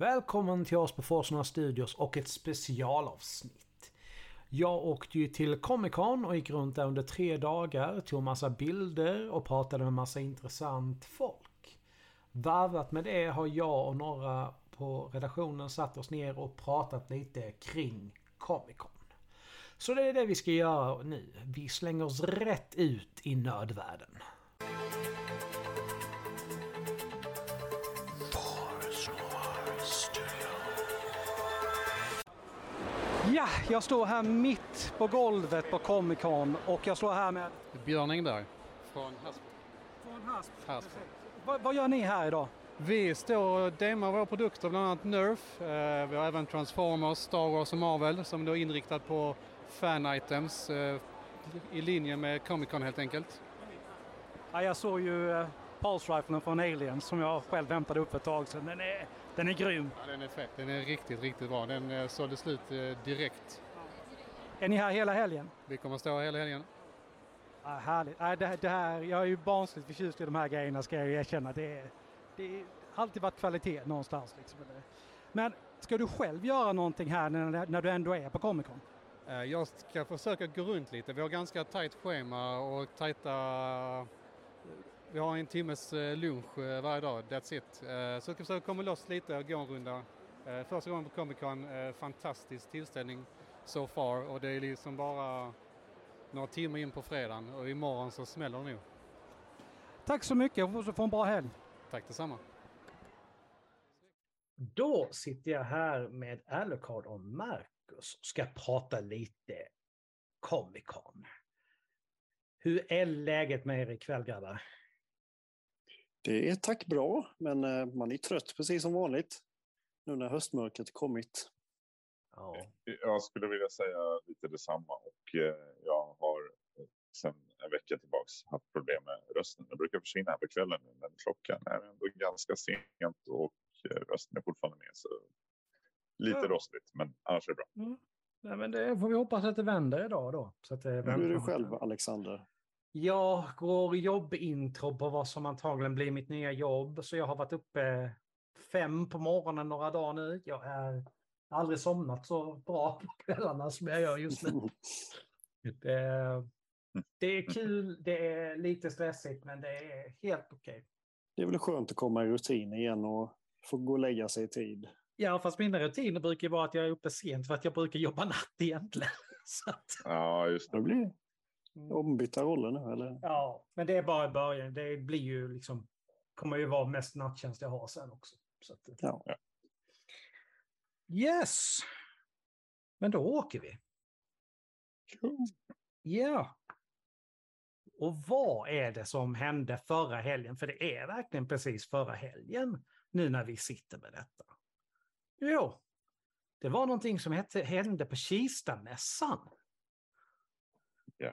Välkommen till oss på Forsarna Studios och ett specialavsnitt. Jag åkte ju till Comic Con och gick runt där under tre dagar, tog massa bilder och pratade med massa intressant folk. Varvat med det har jag och några på redaktionen satt oss ner och pratat lite kring Comic Con. Så det är det vi ska göra nu. Vi slänger oss rätt ut i nödvärlden. Ja, jag står här mitt på golvet på Comic Con och jag står här med... Björn Engberg från Hasbro. Från Hasp. Hasbro. Vad, vad gör ni här idag? Vi står och demar våra produkter, bland annat Nerf. Eh, vi har även Transformers, Star Wars och Marvel som då är inriktat på fan-items eh, i linje med Comic Con helt enkelt. Ja, jag såg ju uh, Pulse Riflen från Aliens som jag själv hämtade upp ett tag sedan. Den är, den är grym. Ja, den är fett, den är riktigt, riktigt bra. Den eh, sålde slut eh, direkt. Är ni här hela helgen? Vi kommer att stå hela helgen. Ja, härligt. Ja, det, det här, jag är ju barnsligt förtjust i de här grejerna ska jag ju erkänna. Det, det har alltid varit kvalitet någonstans. Liksom. Men ska du själv göra någonting här när, när du ändå är på Comic Con? Eh, Jag ska försöka gå runt lite. Vi har ganska tajt schema och tajta... Vi har en timmes eh, lunch eh, varje dag, that's it. Eh, Så jag ska försöka komma loss lite och gå en runda. Första gången på Comic Con, fantastisk tillställning so far och det är liksom bara några timmar in på fredagen och imorgon så smäller det nog. Tack så mycket och så få en bra helg. Tack detsamma. Då sitter jag här med Alucard och Marcus och ska prata lite Comic Con. Hur är läget med er ikväll grabbar? Det är tack bra, men eh, man är trött precis som vanligt. Nu när höstmörkret kommit. Ja. Jag skulle vilja säga lite detsamma och eh, jag har eh, sedan en vecka tillbaks haft problem med rösten. Den brukar försvinna här på kvällen nu, men klockan är ändå ganska sent och eh, rösten är fortfarande med. Så lite Ja. rostigt, men annars är det bra. Mm. Nej, men det får vi hoppas att det vänder idag då. Så att det Hur är du själv, Alexander? Jag går jobbintro på vad som antagligen blir mitt nya jobb. Så jag har varit uppe fem på morgonen några dagar nu. Jag är aldrig somnat så bra på kvällarna som jag gör just nu. Det, det är kul, det är lite stressigt, men det är helt okej. Det är väl skönt att komma i rutin igen och få gå och lägga sig i tid. Ja, fast mina rutiner brukar vara att jag är uppe sent för att jag brukar jobba natt egentligen. Så att, Ja, just Det blir ombytta roller nu, eller? ja, men det är bara i början. Det blir ju liksom, kommer ju vara mest nattjänst jag har sen också. Så att, Ja. Yes! Men då åker vi. Ja. Och vad är det som hände förra helgen? För det är verkligen precis förra helgen nu när vi sitter med detta. Jo, det var någonting som hette, hände på Kistamässan. Ja.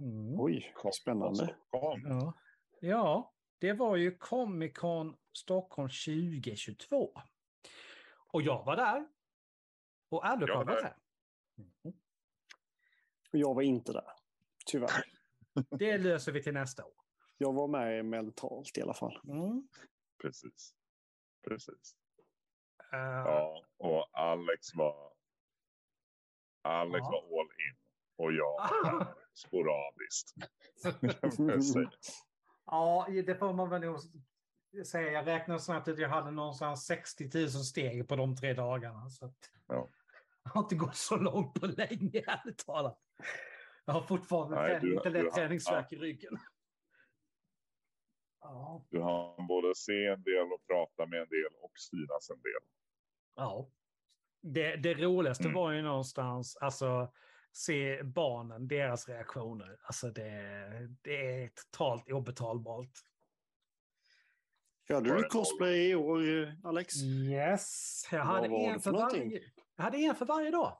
Mm. Oj, spännande. Stockholm. Ja. ja, det var ju Comic Con Stockholm 2022. Och jag var där. Och Alucard var där. där. Mm. Och jag var inte där, tyvärr. Det löser vi till nästa år. Jag var med mentalt i alla fall. Mm. Precis. Precis. Eh, Ja, och Alex var... Alex Ja. var all. Och jag sporadiskt. Ja, det får man väl nog säga. Jag räknade snabbt att jag hade någonstans 60 000 steg på de tre dagarna. Så att Ja. Jag har inte gått så långt på länge, ärligt talat. Jag har fortfarande Nej, trä- du- lätt träningsvärk i ryggen. Ja, Du har både se en del och prata med en del och synas en del. ja. Det, det roligaste Mm. var ju någonstans, alltså se barnen, deras reaktioner. Alltså det, det är totalt obetalbart. Körde du cosplay i år, eh, Alex? Yes, jag hade, var en för varje, jag hade en för varje dag.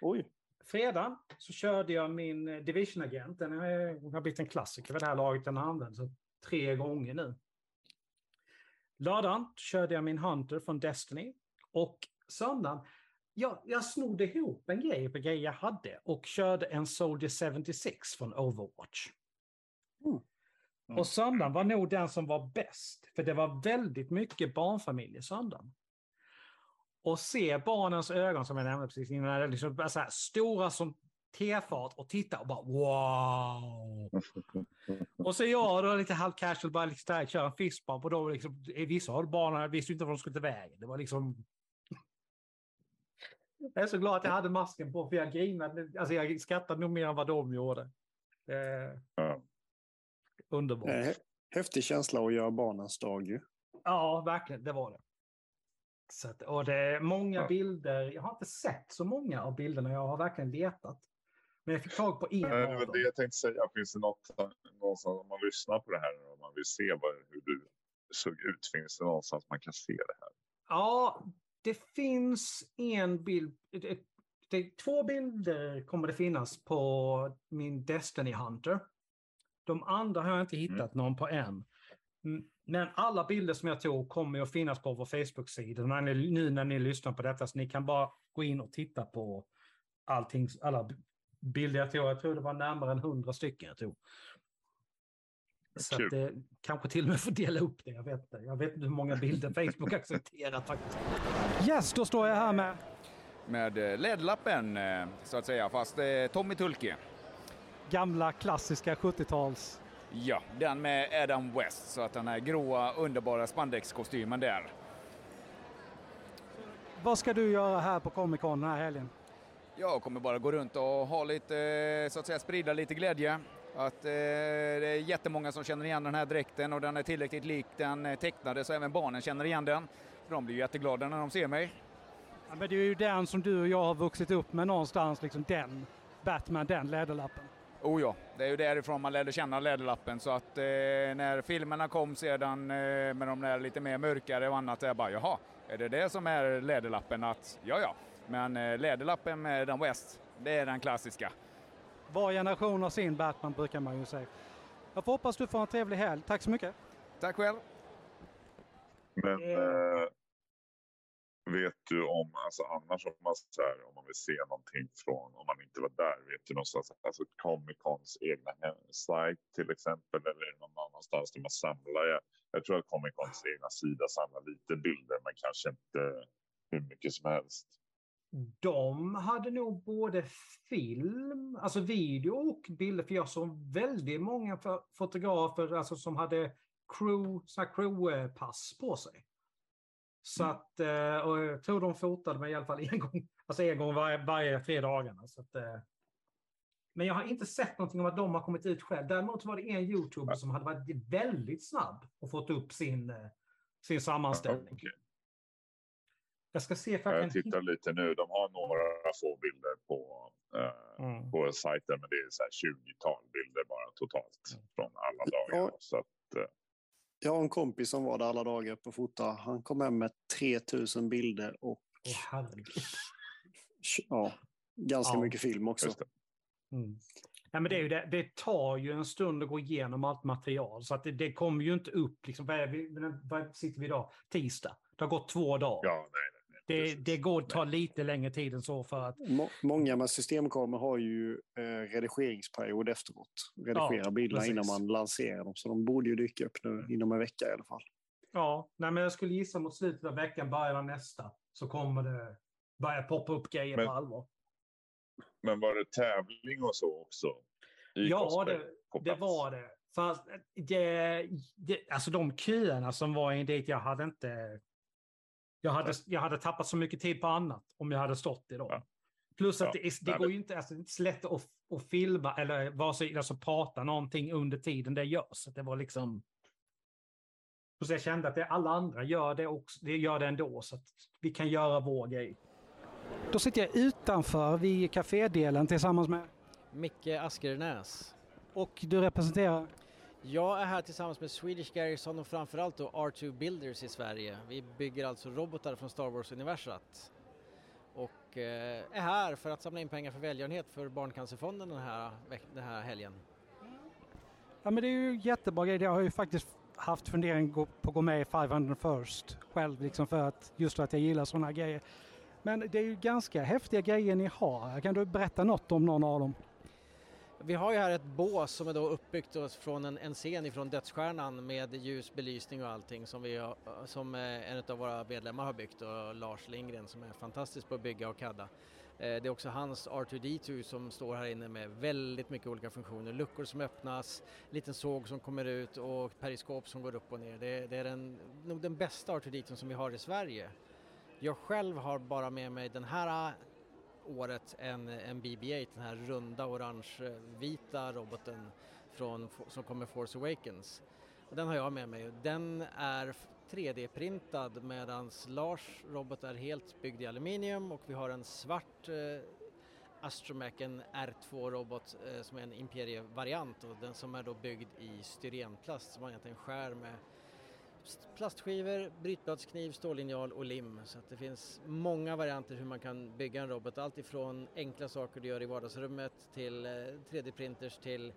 Oj, Fredagen så körde jag min eh, Division-agent. Den är- den har blivit en klassiker vid det här laget. Den har använts tre gånger nu. Lördagen körde jag min Hunter från Destiny. Och söndagen, jag, jag snodde ihop en grej på grejer jag hade och körde en Soldier 76 från Overwatch. Mm. Mm. Och söndagen var nog den som var bäst. För det var väldigt mycket barnfamiljer söndagen. Och se barnens ögon som jag nämnde precis innan, liksom så här, stora som tefat och titta och bara wow. Och så jag då lite halv casual, bara lite där, köra en fistbump och då liksom, vissa av barnen visste inte vad de skulle ta vägen. Det var liksom... Jag är så glad att jag hade masken på för jag grinade, alltså jag skrattade nog mer än vad de gjorde. Eh, Ja. underbart. Eh, Häftig känsla att göra barnens dag ju. Ja, verkligen, det var det. Så att, och det är många Ja. bilder. Jag har inte sett så många av bilderna, jag har verkligen letat. Men jag fick tag på en Nej, Det av dem. det jag tänkte säga. Finns det något någonstans om man lyssnar på det här och man vill se vad, hur du såg ut? Finns det någonstans man kan se det här? Ja, det finns en bild. Det, det, två bilder kommer det finnas på min Destiny Hunter. De andra har jag inte hittat någon på än. Mm, Men alla bilder som jag tog kommer att finnas på vår Facebook-sida nu när ni lyssnar på detta. Så ni kan bara gå in och titta på allting, alla bilder jag tog. Jag tror det var närmare än hundra stycken jag tog. Så Kul. att det kanske till och med får dela upp det. Jag vet inte. Jag vet inte hur många bilder Facebook accepterar faktiskt. Yes, då står jag här med med eh, LED-lappen eh, så att säga, fast eh, Tommy Tulke. gamla klassiska 70-tals. Ja, den med Adam West, så att den här gråa underbara spandexkostymen där. Vad ska du göra här på Comic Con den här helgen? Jag kommer bara gå runt och ha lite, eh, så att säga, sprida lite glädje. Att eh, det är jättemånga som känner igen den här dräkten och den är tillräckligt lik den eh, tecknade så även barnen känner igen den. För de blir jätteglada när de ser mig. Ja, men det är ju den som du och jag har vuxit upp med någonstans, liksom den Batman, den läderlappen. Oh ja, det är ju därifrån man lärde känna Läderlappen så att eh, när filmerna kom sedan eh, med de där lite mer mörkare och annat, jag bara jaha, är det det som är Läderlappen? Att, ja ja, men eh, Läderlappen med den West, det är den klassiska. Var generation har sin Batman brukar man ju säga. Jag får hoppas du får en trevlig helg. Tack så mycket. Tack själv! Men Eh. eh, vet du om, alltså annars om man, så här, om man vill se någonting från, om man inte var där, vet du någonstans, alltså Comic Cons egna sajt till exempel, eller någon annanstans där man samlar? Jag, jag tror att Comic Cons egna sida samlar lite bilder, men kanske inte hur mycket som helst. De hade nog både film, alltså video och bilder. För jag såg väldigt många fotografer alltså, som hade crew, crew-pass på sig. Så att, eh, och jag tror de fotade mig i alla fall en gång, alltså en gång varje, varje tre dagarna. Så att, eh, men jag har inte sett någonting om att de har kommit ut själv. Däremot var det en YouTuber som hade varit väldigt snabb och fått upp sin, eh, sin sammanställning. Okej. Jag ska se för jag Jag tittar lite nu, de har några få bilder på, eh, Mm. på sajten, men det är så här 20-tal bilder bara totalt Mm. från alla dagar. Ja. Så att, eh, Jag har en kompis som var där alla dagar på fota. Han kom hem med 3000 bilder och herregud. ja, ganska Ja. mycket film också. just det. Mm. Ja, men det, är ju det, det tar ju en stund att gå igenom allt material. Så att det, det kommer ju inte upp. Liksom, vad, är vi, vad sitter vi idag? Tisdag. Det har gått två dagar. Ja, nej, det, det går att ta lite längre tid än så för att... Må- Många med systemkameror har ju eh, redigeringsperiod efteråt. Redigera Ja, bilderna precis. innan man lanserar dem. Så de borde ju dyka upp nu inom en vecka i alla fall. Ja, nej, men jag skulle gissa mot slutet av veckan, början av nästa, så kommer det börja poppa upp grejer Men- på allvar. Men var det tävling och så också? I Ja, det, det var det. Fast det, det, alltså de köerna som var in dit, jag hade inte... Jag hade, jag hade tappat så mycket tid på annat om jag hade stått i dem. Ja. Plus att Ja, det, det går ju inte, alltså, det är inte så lätt att, att filma eller vare sig, alltså, prata någonting under tiden det görs. Så det var liksom... Så jag kände att det, alla andra gör det, också, det gör det ändå, så att vi kan göra vår grej. Då sitter jag utanför vid kafédelen tillsammans med... Micke Askernäs. Och du representerar? Jag är här tillsammans med Swedish Garrison och framförallt då R2 Builders i Sverige. Vi bygger alltså robotar från Star Wars-universat. Och eh, är här för att samla in pengar för välgörenhet för Barncancerfonden den här, den här helgen. Ja men det är ju jättebra grej. Jag har ju faktiskt haft fundering på att gå med i 500 First själv liksom för att just för att jag gillar sådana grejer. Men det är ju ganska häftiga grejer ni har. Kan du berätta något om någon av dem? Vi har ju här ett bås som är då uppbyggt från en, en scen ifrån Dödsstjärnan med ljus, belysning och allting som, vi har, som eh, en av våra medlemmar har byggt och Lars Lindgren som är fantastisk på att bygga och kadda. Eh, det är också hans R2D2 som står här inne med väldigt mycket olika funktioner. Luckor som öppnas, liten såg som kommer ut och periskop som går upp och ner. Det, det är den, nog den bästa R2D2 som vi har i Sverige. Jag själv har bara med mig den här året en, en BB-8, den här runda orange-vita roboten från, som kommer Force Awakens. Den har jag med mig. Den är 3D-printad medan Lars robot är helt byggd i aluminium och vi har en svart eh, Astromech, en R2-robot eh, som är en Imperie-variant och den som är då byggd i styrenplast som man egentligen skär med plastskivor, brytbladskniv, stållinjal och lim. Så det finns många varianter hur man kan bygga en robot. Allt ifrån enkla saker du gör i vardagsrummet till 3D-printers eh, till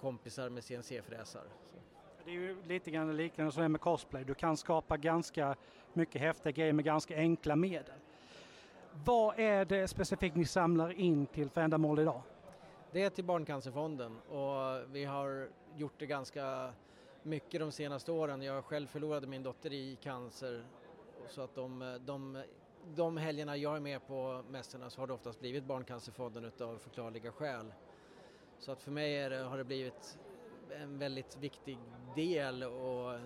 kompisar med CNC-fräsar. Det är ju lite grann liknande som med cosplay. Du kan skapa ganska mycket häftiga grejer med ganska enkla medel. Vad är det specifikt ni samlar in till för ändamål idag? Det är till Barncancerfonden och vi har gjort det ganska mycket de senaste åren. Jag själv förlorade min dotter i cancer så att de, de, de helgerna jag är med på mässorna så har det oftast blivit Barncancerfonden utav förklarliga skäl. Så att för mig det, har det blivit en väldigt viktig del och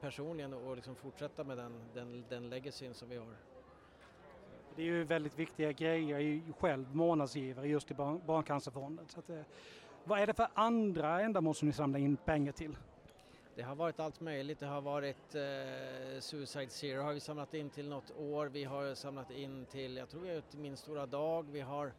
personligen att liksom fortsätta med den, den, den legacyn som vi har. Det är ju väldigt viktiga grejer. Jag är ju själv månadsgivare just i Barncancerfonden. Så att, eh, vad är det för andra ändamål som ni samlar in pengar till? Det har varit allt möjligt. Det har varit eh, Suicide Zero har vi samlat in till något år. Vi har samlat in till, jag tror vi har till Min stora dag. Vi har eh,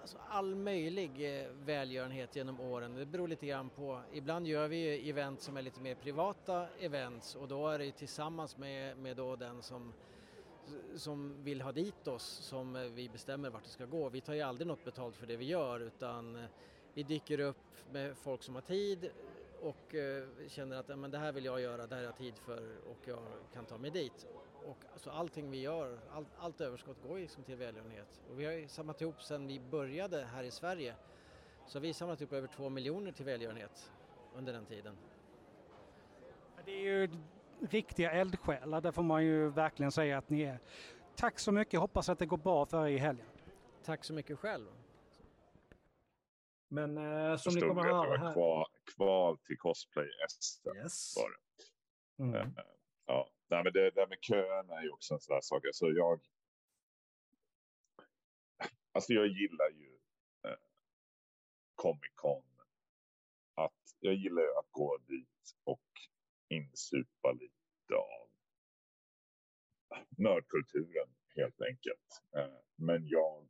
alltså all möjlig eh, välgörenhet genom åren. Det beror lite grann på. Ibland gör vi event som är lite mer privata events och då är det tillsammans med, med då den som som vill ha dit oss som eh, vi bestämmer vart det ska gå. Vi tar ju aldrig något betalt för det vi gör utan eh, vi dyker upp med folk som har tid och eh, känner att men det här vill jag göra, det här har jag tid för och jag kan ta mig dit. Och alltså allting vi gör, all, allt överskott går liksom till välgörenhet. Och vi har ju samlat ihop sedan vi började här i Sverige så vi har samlat ihop över två miljoner till välgörenhet under den tiden. Det är ju riktiga eldsjälar, det får man ju verkligen säga att ni är. Tack så mycket, hoppas att det går bra för er i helgen. Tack så mycket själv. Men eh, som ni kommer att höra här. Kval, kval till cosplay SM yes. var det. Mm. Eh, ja, Nej, men det där med köerna är ju också en sån där sak. Alltså jag, alltså jag gillar ju eh, Comic Con. Att jag gillar att gå dit och insupa lite av nördkulturen helt enkelt. Eh, men jag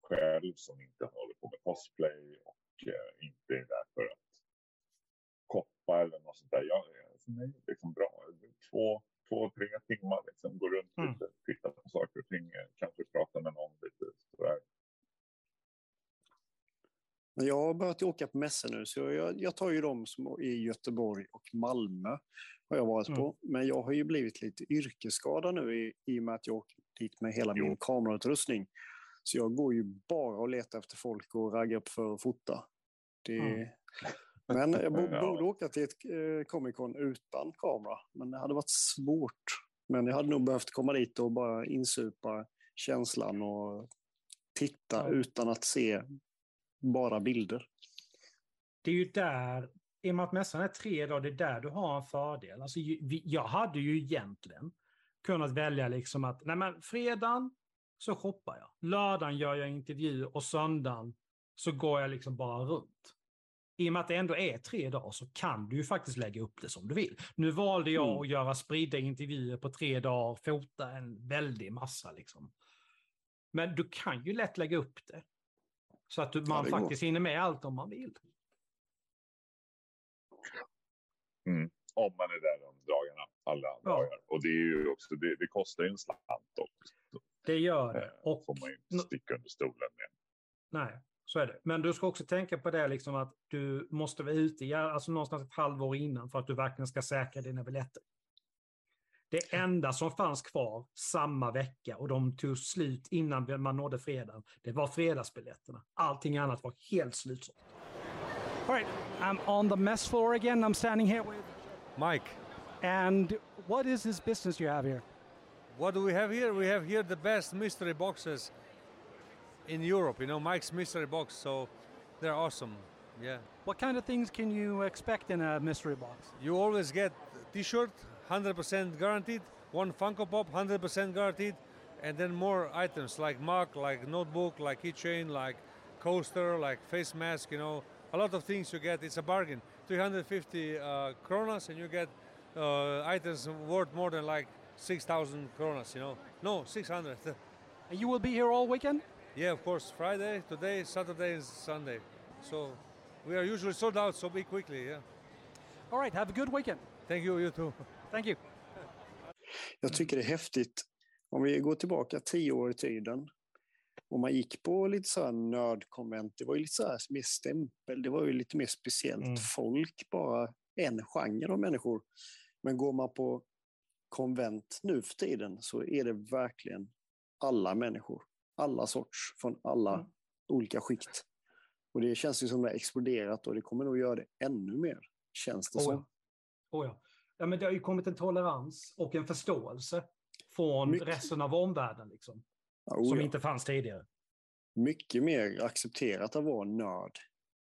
själv som inte håller på med cosplay och inte är där för att koppa eller något sånt där. Jag, för mig är det liksom bra. Två, två, tre timmar liksom. Gå runt mm. lite, titta på saker och ting. Eh, kanske prata med någon lite sådär. Jag har börjat åka på mässor nu, så jag, jag tar ju dem som är i Göteborg och Malmö. har jag varit mm. på. Men jag har ju blivit lite yrkesskadad nu i, i och med att jag åker dit med hela jo. min kamerautrustning. Så jag går ju bara och letar efter folk och raggar upp för att fota. Det... Mm. Men jag borde ja. åka till ett eh, Comic Con utan kamera, men det hade varit svårt. Men jag hade nog behövt komma dit och bara insupa känslan och titta ja. utan att se bara bilder. Det är ju där, i och med att mässan är tre dagar, det är där du har en fördel. Alltså, jag hade ju egentligen kunnat välja liksom att, nej men fredagen så shoppar jag. Lördagen gör jag intervju och söndagen så går jag liksom bara runt. I och med att det ändå är tre dagar så kan du ju faktiskt lägga upp det som du vill. Nu valde jag mm. att göra spridda intervjuer på tre dagar, fota en väldig massa liksom. Men du kan ju lätt lägga upp det. Så att man ja, faktiskt hinner med allt om man vill. Mm. Om man är där de dagarna, alla ja. dagar. Och det, är ju också, det, det kostar ju en slant också. Det gör det. Eh, och får man ju inte sticka under stolen med. Nej, så är det. Men du ska också tänka på det liksom att du måste vara ute alltså någonstans ett halvår innan för att du verkligen ska säkra dina biljetter. Det Det enda som fanns kvar samma vecka och de tog slut innan man nådde fredagen, det var fredagsbiljetterna. Allting annat var helt slutsålt. All right, I'm on the mess floor again. I'm standing here with. Mike, And what is this business you have here? What do we have here? We have here the best mystery boxes in Europe. You know, Mike's mystery box. So they're awesome. Yeah. What kind of things can you expect in a mystery box? You always get T-shirt, 100% guaranteed. One Funko Pop, 100% guaranteed, and then more items like mug, like notebook, like keychain, like coaster, like face mask. You know, a lot of things you get. It's a bargain. 350 uh, kronas, and you get uh, items worth more than like 6,000 kronas. You know, no, 600. And you will be here all weekend? yeah, of course. Friday, today, Saturday, and Sunday. So we are usually sold out. So be quickly. Yeah. All right, have a good weekend. Thank you. You too. Thank you. Jag tycker det är häftigt. Om vi går tillbaka tio år i tiden. Och man gick på lite så här nördkonvent. Det var ju lite så här mer stämpel. Det var ju lite mer speciellt Mm. folk. Bara en genre av människor. Men går man på konvent nu för tiden så är det verkligen alla människor. Alla sorts, från alla Mm. olika skikt. Och det känns ju som det har exploderat och det kommer nog göra det ännu mer. Känns det Oh, som. ja. Oh, ja. Ja, men det har ju kommit en tolerans och en förståelse från Mycket. resten av omvärlden liksom, Ja, oh, som ja. inte fanns tidigare. mycket mer accepterat att vara nörd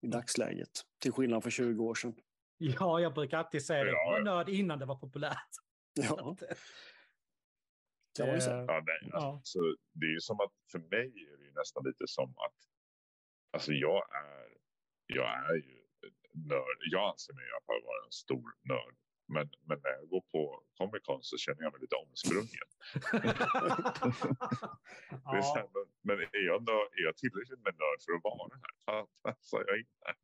i dagsläget. Till skillnad från 20 år sedan. Ja, jag brukar alltid säga det. Ja, Jag var nörd innan det var populärt. Ja, kan man ju säga. Eh, Ja, nej, Ja. alltså, det är ju som att för mig är det ju nästan lite som att alltså jag är, jag är ju nörd. Jag anser mig i alla fall vara en stor nörd. Men, men när jag går på Comic Con så känner jag mig lite omsprungen. Det är så här, ja, men, men är, jag nörd, är jag tillräckligt med nörd för att vara här? Passar jag in här?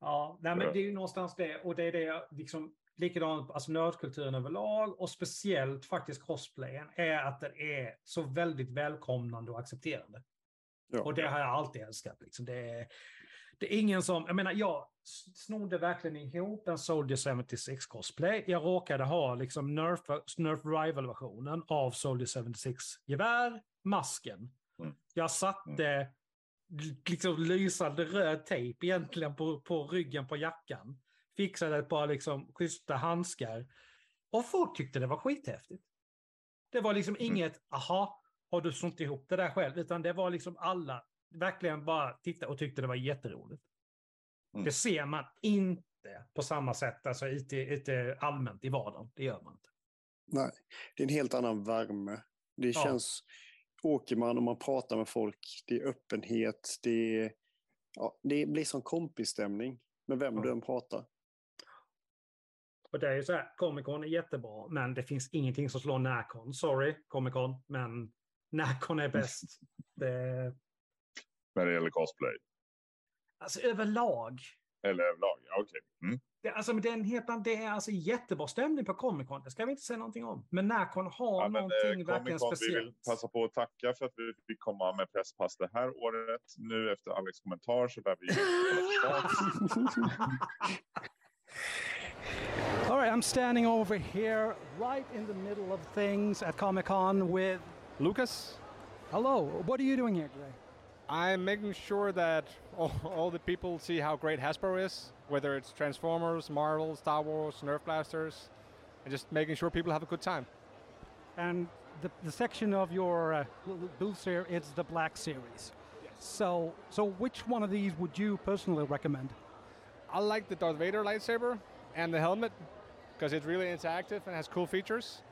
ja, nej, men Ja. det är ju någonstans det. Och det är det liksom likadant, alltså nördkulturen överlag och speciellt faktiskt cosplayen är att den är så väldigt välkomnande och accepterande. Ja. Och det har jag alltid älskat. Liksom. Det, är, det är ingen som, jag menar jag snodde verkligen ihop en Soldier 76 cosplay. Jag råkade ha liksom Nerf, Nerf Rival-versionen av Soldier 76 gevär, masken. Mm. Jag satte liksom lysande röd tejp egentligen på, på ryggen på jackan. Fixade ett par liksom schyssta handskar. Och folk tyckte det var skithäftigt. Det var liksom Mm. inget, aha, har du snott ihop det där själv? Utan det var liksom alla verkligen bara tittade och tyckte det var jätteroligt. Mm. Det ser man inte på samma sätt, alltså ute, ute allmänt i vardagen. Det gör man inte. Nej, det är en helt annan värme. Det Ja. känns... Åker man och man pratar med folk, det är öppenhet, det, är, ja, det blir som kompisstämning med vem Ja. du än pratar. Och det är ju så här, Comic Con är jättebra, men det finns ingenting som slår Nacon. Sorry, Comic Con, men Nacon är bäst. Det, När det gäller cosplay. alltså överlag. Eller överlag, ja okej. Mm. Det, alltså, men det, är en helt, annan- det är alltså jättebra stämning på Comic Con, det ska vi inte säga någonting om. Men Nacon har Ja, men, eh, någonting verkligen Comic-Con, Vi vill speciellt. passa på att tacka för att vi fick komma med presspass det här året. Nu efter Alex kommentar så lär vi I'm standing over here right in the middle of things at Comic Con with. Lucas, Hello, what are you doing here today? I'm making sure that all, all the people see how great Hasbro is, whether it's Transformers, Marvel, Star Wars, Nerf blasters, and just making sure people have a good time. And the, the section of your uh, booth here is the Black Series. Yes. So, so which one of these would you personally recommend? I like the Darth Vader lightsaber and the helmet because it's really interactive and has cool features.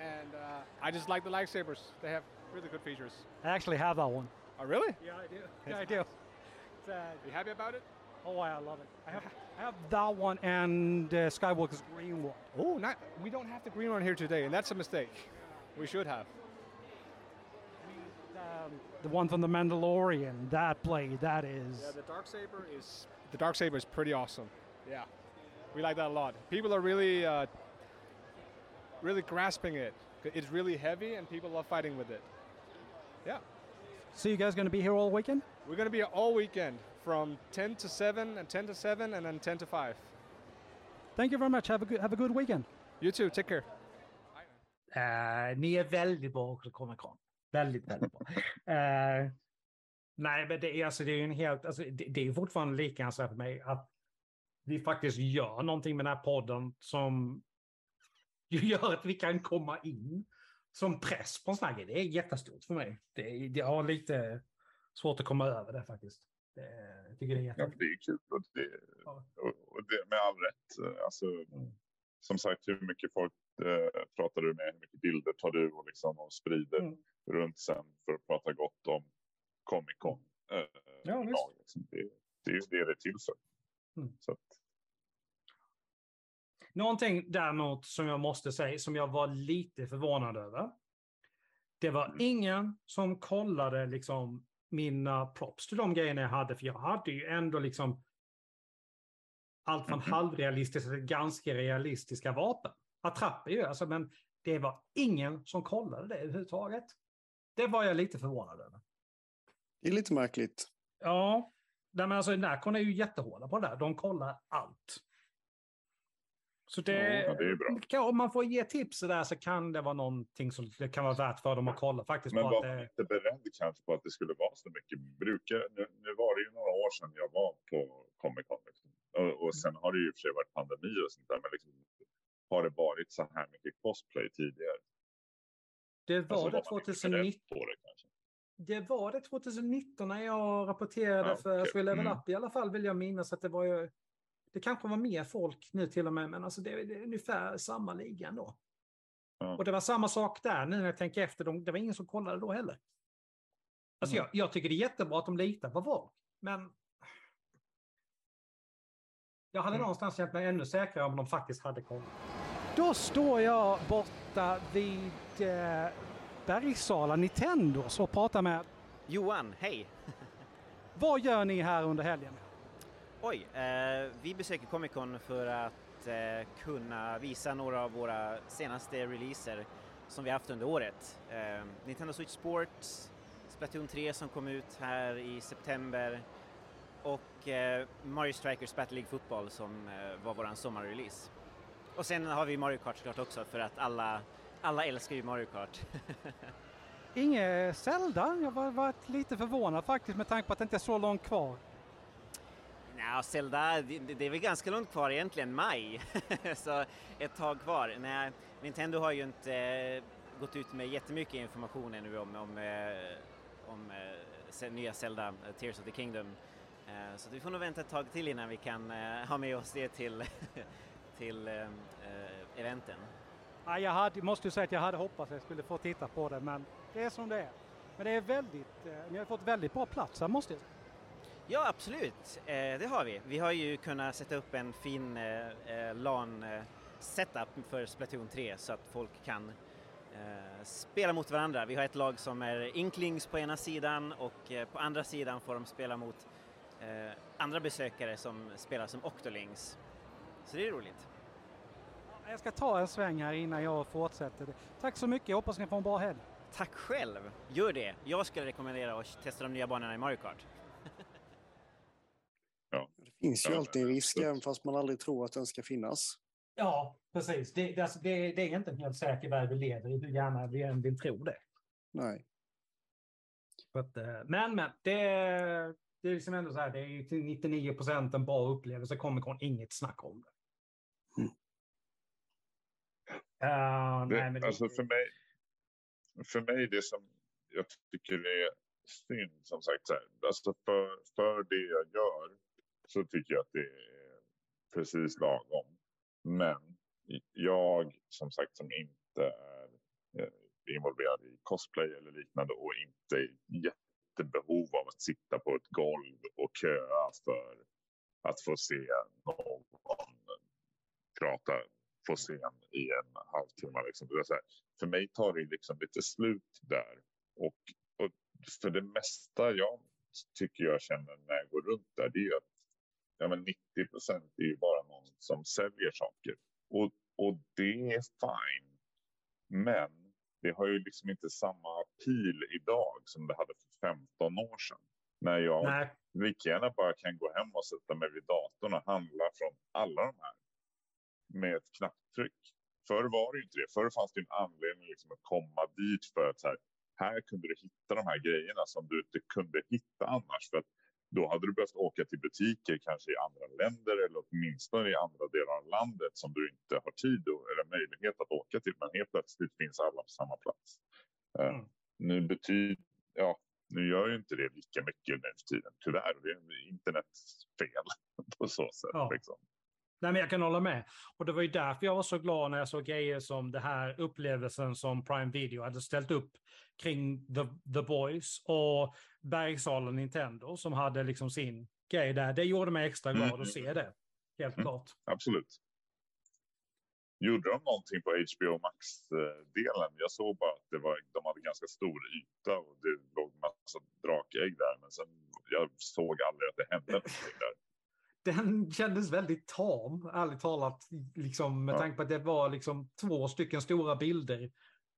And uh, I just like the lightsabers; they have really good features. I actually have that one. Oh, really? Yeah, I do. Yeah, I do. It's, uh, You happy about it? oh, I love it. I have, I have that one and uh, Skywalker's green one. Oh, not. We don't have the green one here today, and that's a mistake. We should have. Um, the one from the Mandalorian. That blade, that is. Yeah, the dark saber is the dark saber is pretty awesome. Yeah, we like that a lot. People are really, uh, really grasping it. It's really heavy, and people love fighting with it. Yeah, So you guys going to be here all weekend? we're gonna be here all weekend from 10 to 7 and 10 to 7 and then 10 to 5. Thank you very much. Have a good have a good weekend. You too. Take care. Eh, ni är väldigt bra också, Comic Con. Väldigt, väldigt bra. Eh, nej, men det är, alltså, det är ju en helt... Alltså, det, det är fortfarande lika så för mig att vi faktiskt gör någonting med den här podden som gör att vi kan komma in som press på en sån här grej. Det är jättestort för mig. Det, det har lite svårt att komma över det faktiskt. Det, jag tycker det är Ja, jättestort. det är kul och det, Ja. och, och det med all rätt. Alltså, Mm. Som sagt, hur mycket folk eh, pratar du med? Hur mycket bilder tar du och, liksom, och sprider Mm. runt sen för att prata gott om Comic Con? Eh, Ja, visst. liksom. det, det är ju det det är till för. Mm. Så att, Någonting däremot som jag måste säga, som jag var lite förvånad över. Det var Mm. ingen som kollade liksom mina props till de grejerna jag hade, för jag hade ju ändå liksom allt från Mhm. halvrealistiska till ganska realistiska vapen. Attrapper ju, alltså, men det var ingen som kollade det överhuvudtaget. Det var jag lite förvånad över. Det är lite märkligt. Ja, nej, men alltså Nacon är ju jättehårda på det där. De kollar allt. Så det, Ja, det är bra. kan- om man får ge tips så där så kan det vara någonting som det kan vara värt för dem att kolla faktiskt. men var det, inte beredd kanske på att det skulle vara så mycket? Brukar, nu, nu var det ju några år sedan jag var på Comic Con. Liksom. Och, och sen har det ju i och för sig varit pandemi och sånt där. Men liksom, har det varit så här mycket cosplay tidigare? det var Alltså, det var man inte 2019. beredd på det var det 2019 när jag rapporterade Ja, för okej. Free Level Mm. Up i alla fall vill jag minnas att det var ju... Det kanske var mer folk nu till och med, men alltså det, det är ungefär samma liga ändå. Ja. Och det var samma sak där nu när jag tänker efter. De, det var ingen som kollade då heller. Alltså Mm. jag, jag tycker det är jättebra att de litar på folk, men... Jag hade Mm. någonstans känt mig ännu säkrare om de faktiskt hade kollat. Då står jag borta vid eh, Bergsala Nintendos och pratar med... Johan, hej! Vad gör ni här under helgen? Oj, eh, vi besöker Comic Con för att eh, kunna visa några av våra senaste releaser som vi haft under året. Eh, Nintendo Switch Sports, Splatoon 3 som kom ut här i september och eh, Mario Strikers Battle League Football som eh, var våran sommarrelease. Och sen har vi Mario Kart såklart också för att alla, alla älskar ju Mario Kart. Inget Zelda? Jag var varit lite förvånad faktiskt med tanke på att det inte är så långt kvar. Nja, Zelda, det, det är väl ganska långt kvar egentligen, maj. så ett tag kvar. Nej, Nintendo har ju inte eh, gått ut med jättemycket information ännu om, om, eh, om eh, se- nya Zelda, eh, Tears of the Kingdom. Eh, så vi får nog vänta ett tag till innan vi kan eh, ha med oss det till, till eh, eh, eventen. Ja, jag hade, måste ju säga att jag hade hoppats att jag skulle få titta på det, men det är som det är. Men det är väldigt, eh, ni har fått väldigt bra plats här måste jag säga. Ja, absolut. Eh, det har vi. Vi har ju kunnat sätta upp en fin eh, eh LAN-setup eh, för Splatoon 3 så att folk kan eh, spela mot varandra. Vi har ett lag som är Inklings på ena sidan och eh, på andra sidan får de spela mot eh, andra besökare som spelar som Octolings. Så det är roligt. Jag ska ta en sväng här innan jag fortsätter. Tack så mycket, jag hoppas ni får en bra helg. Tack själv! Gör det! Jag skulle rekommendera att testa de nya banorna i Mario Kart. Det finns ju Ja, alltid en risk även fast man aldrig tror att den ska finnas. Ja, precis. Det, det, alltså, det, det är inte en helt säker värld vi lever i, hur gärna vi än vill tro det. Nej. Eh, men, men, det, det är liksom ändå så här, det är ju till 99 procent en bra upplevelse. Comic Con, inget snack om det. Mm. Eh, Det, nej, men det- alltså för mig, för mig det som jag tycker är synd som sagt, så här, alltså för, för det jag gör så tycker jag att det är precis lagom. Men jag som sagt som inte är eh, involverad i cosplay eller liknande och inte jättebehov av att sitta på ett golv och köa för att få se någon prata på scen i en halvtimme. Liksom. Det är så här, för mig tar det liksom lite slut där. Och, och för det mesta jag tycker jag känner när jag går runt där, det är ju att ja, men 90 procent är ju bara någon som säljer saker. Och, och det är fine. Men det har ju liksom inte samma appeal idag som det hade för 15 år sedan. När jag nej, lika gärna bara kan gå hem och sätta mig vid datorn och handla från alla de här med ett knapptryck. Förr var det inte det. Förr fanns det en anledning liksom att komma dit för att så här, här kunde du hitta de här grejerna som du inte kunde hitta annars. För att då hade du behövt åka till butiker kanske i andra länder eller åtminstone i andra delar av landet som du inte har tid och, eller möjlighet att åka till. Men helt plötsligt finns alla på samma plats. Eh, Mm. Nu betyder, ja, nu gör ju inte det lika mycket nu för tiden tyvärr. Det är internets fel på så sätt. Ja. Liksom. Nej, men jag kan hålla med. Och det var ju därför jag var så glad när jag såg grejer som det här upplevelsen som Prime Video hade ställt upp kring The, The Boys och Bergsalen Nintendo som hade liksom sin grej där. Det gjorde mig extra glad Mm. att se det. Helt Mm. klart. Absolut. Gjorde de någonting på HBO Max-delen? Jag såg bara att det var, de hade ganska stor yta och det låg massa drakägg där. Men sen, jag såg aldrig att det hände någonting där. Den kändes väldigt tam, ärligt talat. Liksom, med Ja. tanke på att det var liksom två stycken stora bilder.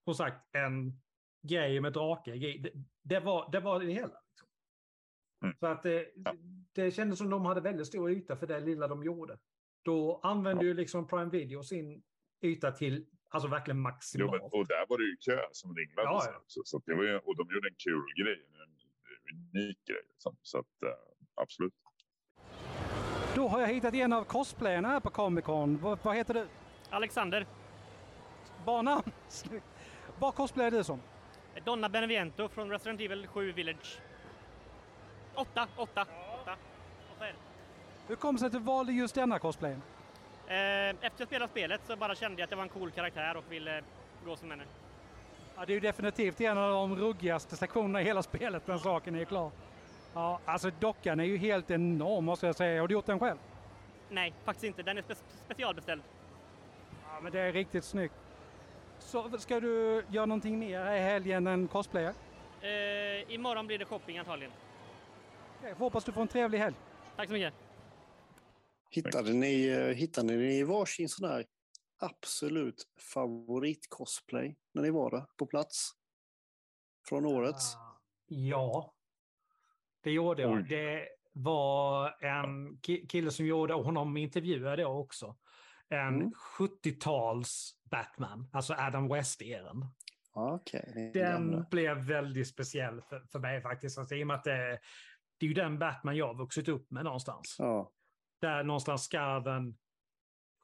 Som sagt, en grej med drake. grej. Det, det, var, det var det hela. Liksom. Mm. Så att det, Ja. det kändes som de hade väldigt stor yta för det lilla de gjorde. Då använde ju liksom Prime Video sin yta till alltså verkligen Jo, maximalt. men, och där var det ju kö som ringlade. Ja, ja. också, så det var ju, och de gjorde en kul grej. En unik grej. Liksom. Så att, eh, absolut. Då har jag hittat en av cosplayerna här på Comic Con. Vad, vad heter du? Alexander? Snyggt. Vad cosplayar du som? Donna Beneviento från Resident Evil 7 Village. Åtta, åtta, åtta. åtta är det. Hur kom det sig att du valde just denna cosplayen? Eh, Efter jag spelat spelet så bara kände jag att det var en cool karaktär och ville gå som henne. Ja, det är ju definitivt en av de ruggigaste sektionerna i hela spelet, den saken är ju klar. Ja, alltså dockan är ju helt enorm måste jag säga. Har du gjort den själv? Nej, faktiskt inte. Den är spe specialbeställd. Ja, men det är riktigt snyggt. Så ska du göra någonting mer i helgen än cosplayer? Eh, imorgon blir det shopping antagligen. Okej, får hoppas du får en trevlig helg. Tack så mycket. Hittade ni, eh, hittade ni varsin sån här absolut favorit-cosplay när ni var där på plats? Från årets? Ah, Ja, det gjorde jag. Oj. Det var en ki- kille som gjorde, och honom intervjuade jag också, en Mm. 70-tals Batman, alltså Adam West-eran. Är Den blev väldigt speciell för, för mig faktiskt. Alltså, I och med att det, det är ju den Batman jag har vuxit upp med någonstans. Ja, Där någonstans skarven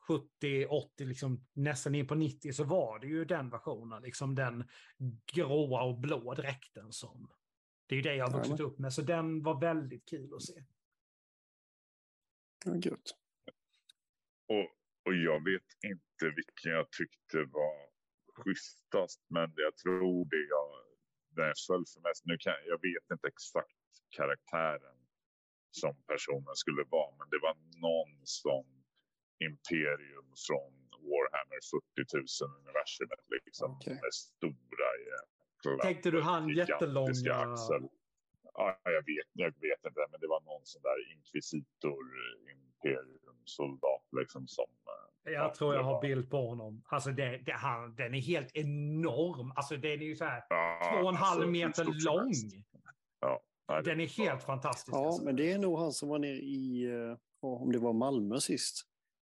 70, 80, liksom nästan in på 90 så var det ju den versionen. Liksom den gråa och blå dräkten som... Det är ju det jag har vuxit upp med. Så den var väldigt kul att se. ja gött. Och, och jag vet inte vilken jag tyckte var schysstast. Men jag tror det jag, den jag föll för mest. Nu kan, jag vet inte exakt karaktären som personen skulle vara. Men det var någon som Imperium från Warhammer 40 000 universumet. Liksom, Okej. Med stora Tänkte du han jättelånga- axel. Ja, jag vet, jag vet inte, men det var någon sån där inkvisitor, imperium-soldat liksom som... eh, Jag ja, tror jag har var- bild på honom. Alltså det, det, han, den är helt enorm. Alltså den är ju så här Ja, två och en halv alltså, hur meter lång. Ja, nej, Den är helt fantastisk. Ja, alltså. men det är nog han som var nere i, eh, om det var Malmö sist.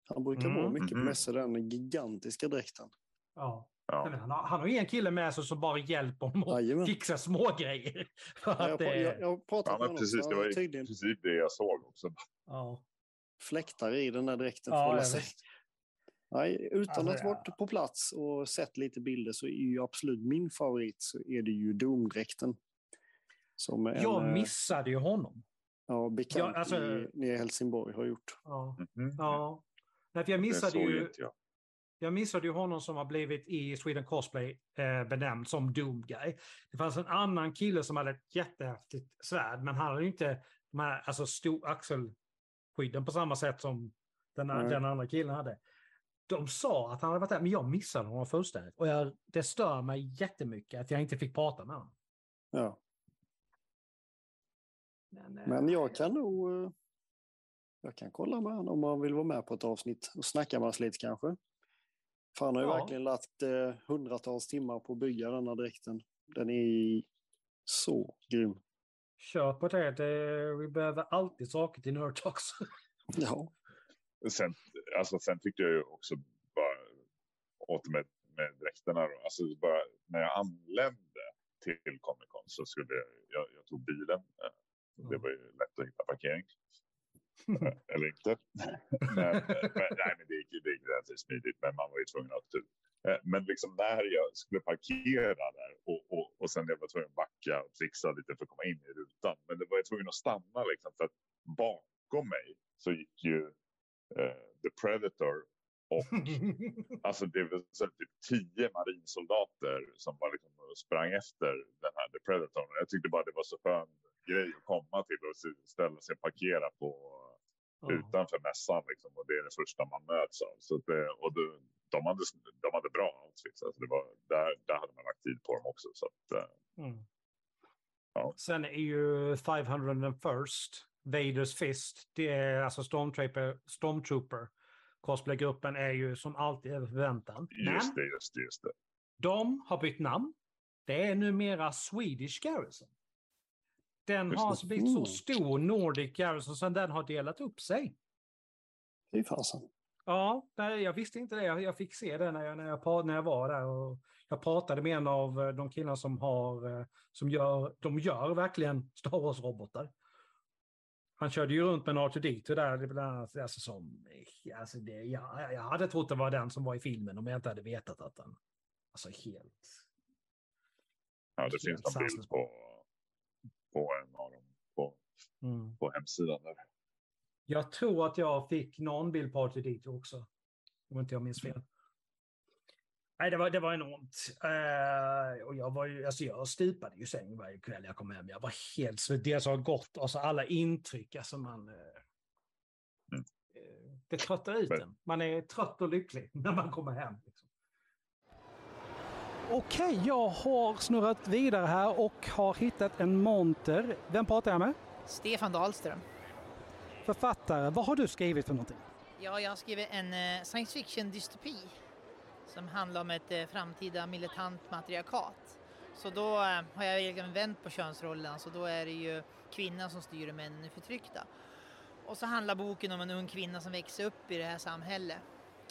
Han brukar Mm. vara mycket på Mhm. mässor, den gigantiska dräkten. Ja. Ja. Han har, han har ju en kille med sig som bara hjälper honom att Jajamän. fixa små grejer. För att jag, jag, jag pratat Ja, med honom, precis, det var tydligen princip det jag såg också. ja. fläktar i den där dräkten Ja. Nej, utan Alltså, att varit på plats och sett lite bilder så är ju absolut min favorit så är det ju Doom-dräkten. Som en Jag eh, missade ju honom. ja, bekant Ja, alltså- i, nere i Helsingborg har gjort. Ja. Mhm. ja. Nej, för jag Det missade ju... inte jag. Jag missade ju honom som har blivit i Sweden Cosplay eh, benämnd som Doom Guy. Det fanns en annan kille som hade ett jättehäftigt svärd, men han hade ju inte de här alltså, stor axelskydden på samma sätt som den, den andra killen hade. De sa att han hade varit där, men jag missade honom fullständigt. Och jag, det stör mig jättemycket att jag inte fick prata med honom. Ja. Men, eh, Men jag kan nog... eh, Jag kan kolla med honom om han vill vara med på ett avsnitt och snacka med oss lite kanske. För han har ju Ja. verkligen lagt eh, hundratals timmar på att bygga den här dräkten. Den är så grym. Kör på det. det. Vi behöver alltid saker till Nerd Talks. Ja, Sen, alltså, sen tyckte jag ju också bara åt med, med dräkterna. Då. Alltså bara när jag anlände till Comic Con så skulle jag, jag, jag tog bilen. Eh, Det var ju lätt att hitta parkering. Eh, Eller inte. men, men, nej, men det gick, det gick relativt smidigt, men man var ju tvungen att typ. eh, Men liksom när jag skulle parkera där och, och, och sen jag var tvungen att backa och trixa lite för att komma in i rutan. Men det var jag tvungen att stanna liksom för att bakom mig så gick ju eh, The Predator och alltså det var så typ tio marinsoldater som bara liksom sprang efter den här The Predator. Jag tyckte bara det var så skön grej att komma till och ställa sig och parkera på Ja. utanför mässan liksom, och det är det första man möts av. Så det, och det, de, hade, de hade bra outfits. Alltså det var, där, där hade man lagt tid på dem också. Så att, eh, Mm. Ja. Sen är ju 501st, Vaders Fist, det är alltså Stormtrooper, Stormtrooper cosplaygruppen är ju som alltid över förväntan. just det, just det, just det. de har bytt namn. Det är numera Swedish Garrison. Den Just har alltså blivit så stor, Nordic Garrison, så den har delat upp sig. Fy fasen. Ja, nej, jag visste inte det. Jag, jag fick se det när jag, när, jag, när jag var där. Och jag pratade med en av eh, de killarna som har, eh, som gör, de gör verkligen Star Wars-robotar. Han körde ju runt med en R2D2 där, det bland annat, alltså som, eh, alltså det, jag, jag hade trott det var den som var i filmen om jag inte hade vetat att den, alltså helt, Ja, det Helt finns en bild på, på en av dem på, mm. på hemsidan där. Jag tror att jag fick någon bild på R2D2 också. Om inte jag minns fel. Nej, det var, det var enormt. Eh, och jag, var ju, alltså jag stupade ju säng varje kväll jag kom hem. Jag var helt så Det som har gått, alltså alla intryck, alltså man... Eh, Mm. eh, det tröttar ut en. Man är trött och lycklig när man kommer hem. Okej, jag har snurrat vidare här och har hittat en monter. Vem pratar jag med? Stefan Dahlström. Författare. Vad har du skrivit för någonting? Ja, jag har skrivit en eh, science fiction-dystopi som handlar om ett eh, framtida militant matriarkat. Så då eh, har jag egentligen vänt på könsrollen, så då är det ju kvinnan som styr och männen är förtryckta. Och så handlar boken om en ung kvinna som växer upp i det här samhället.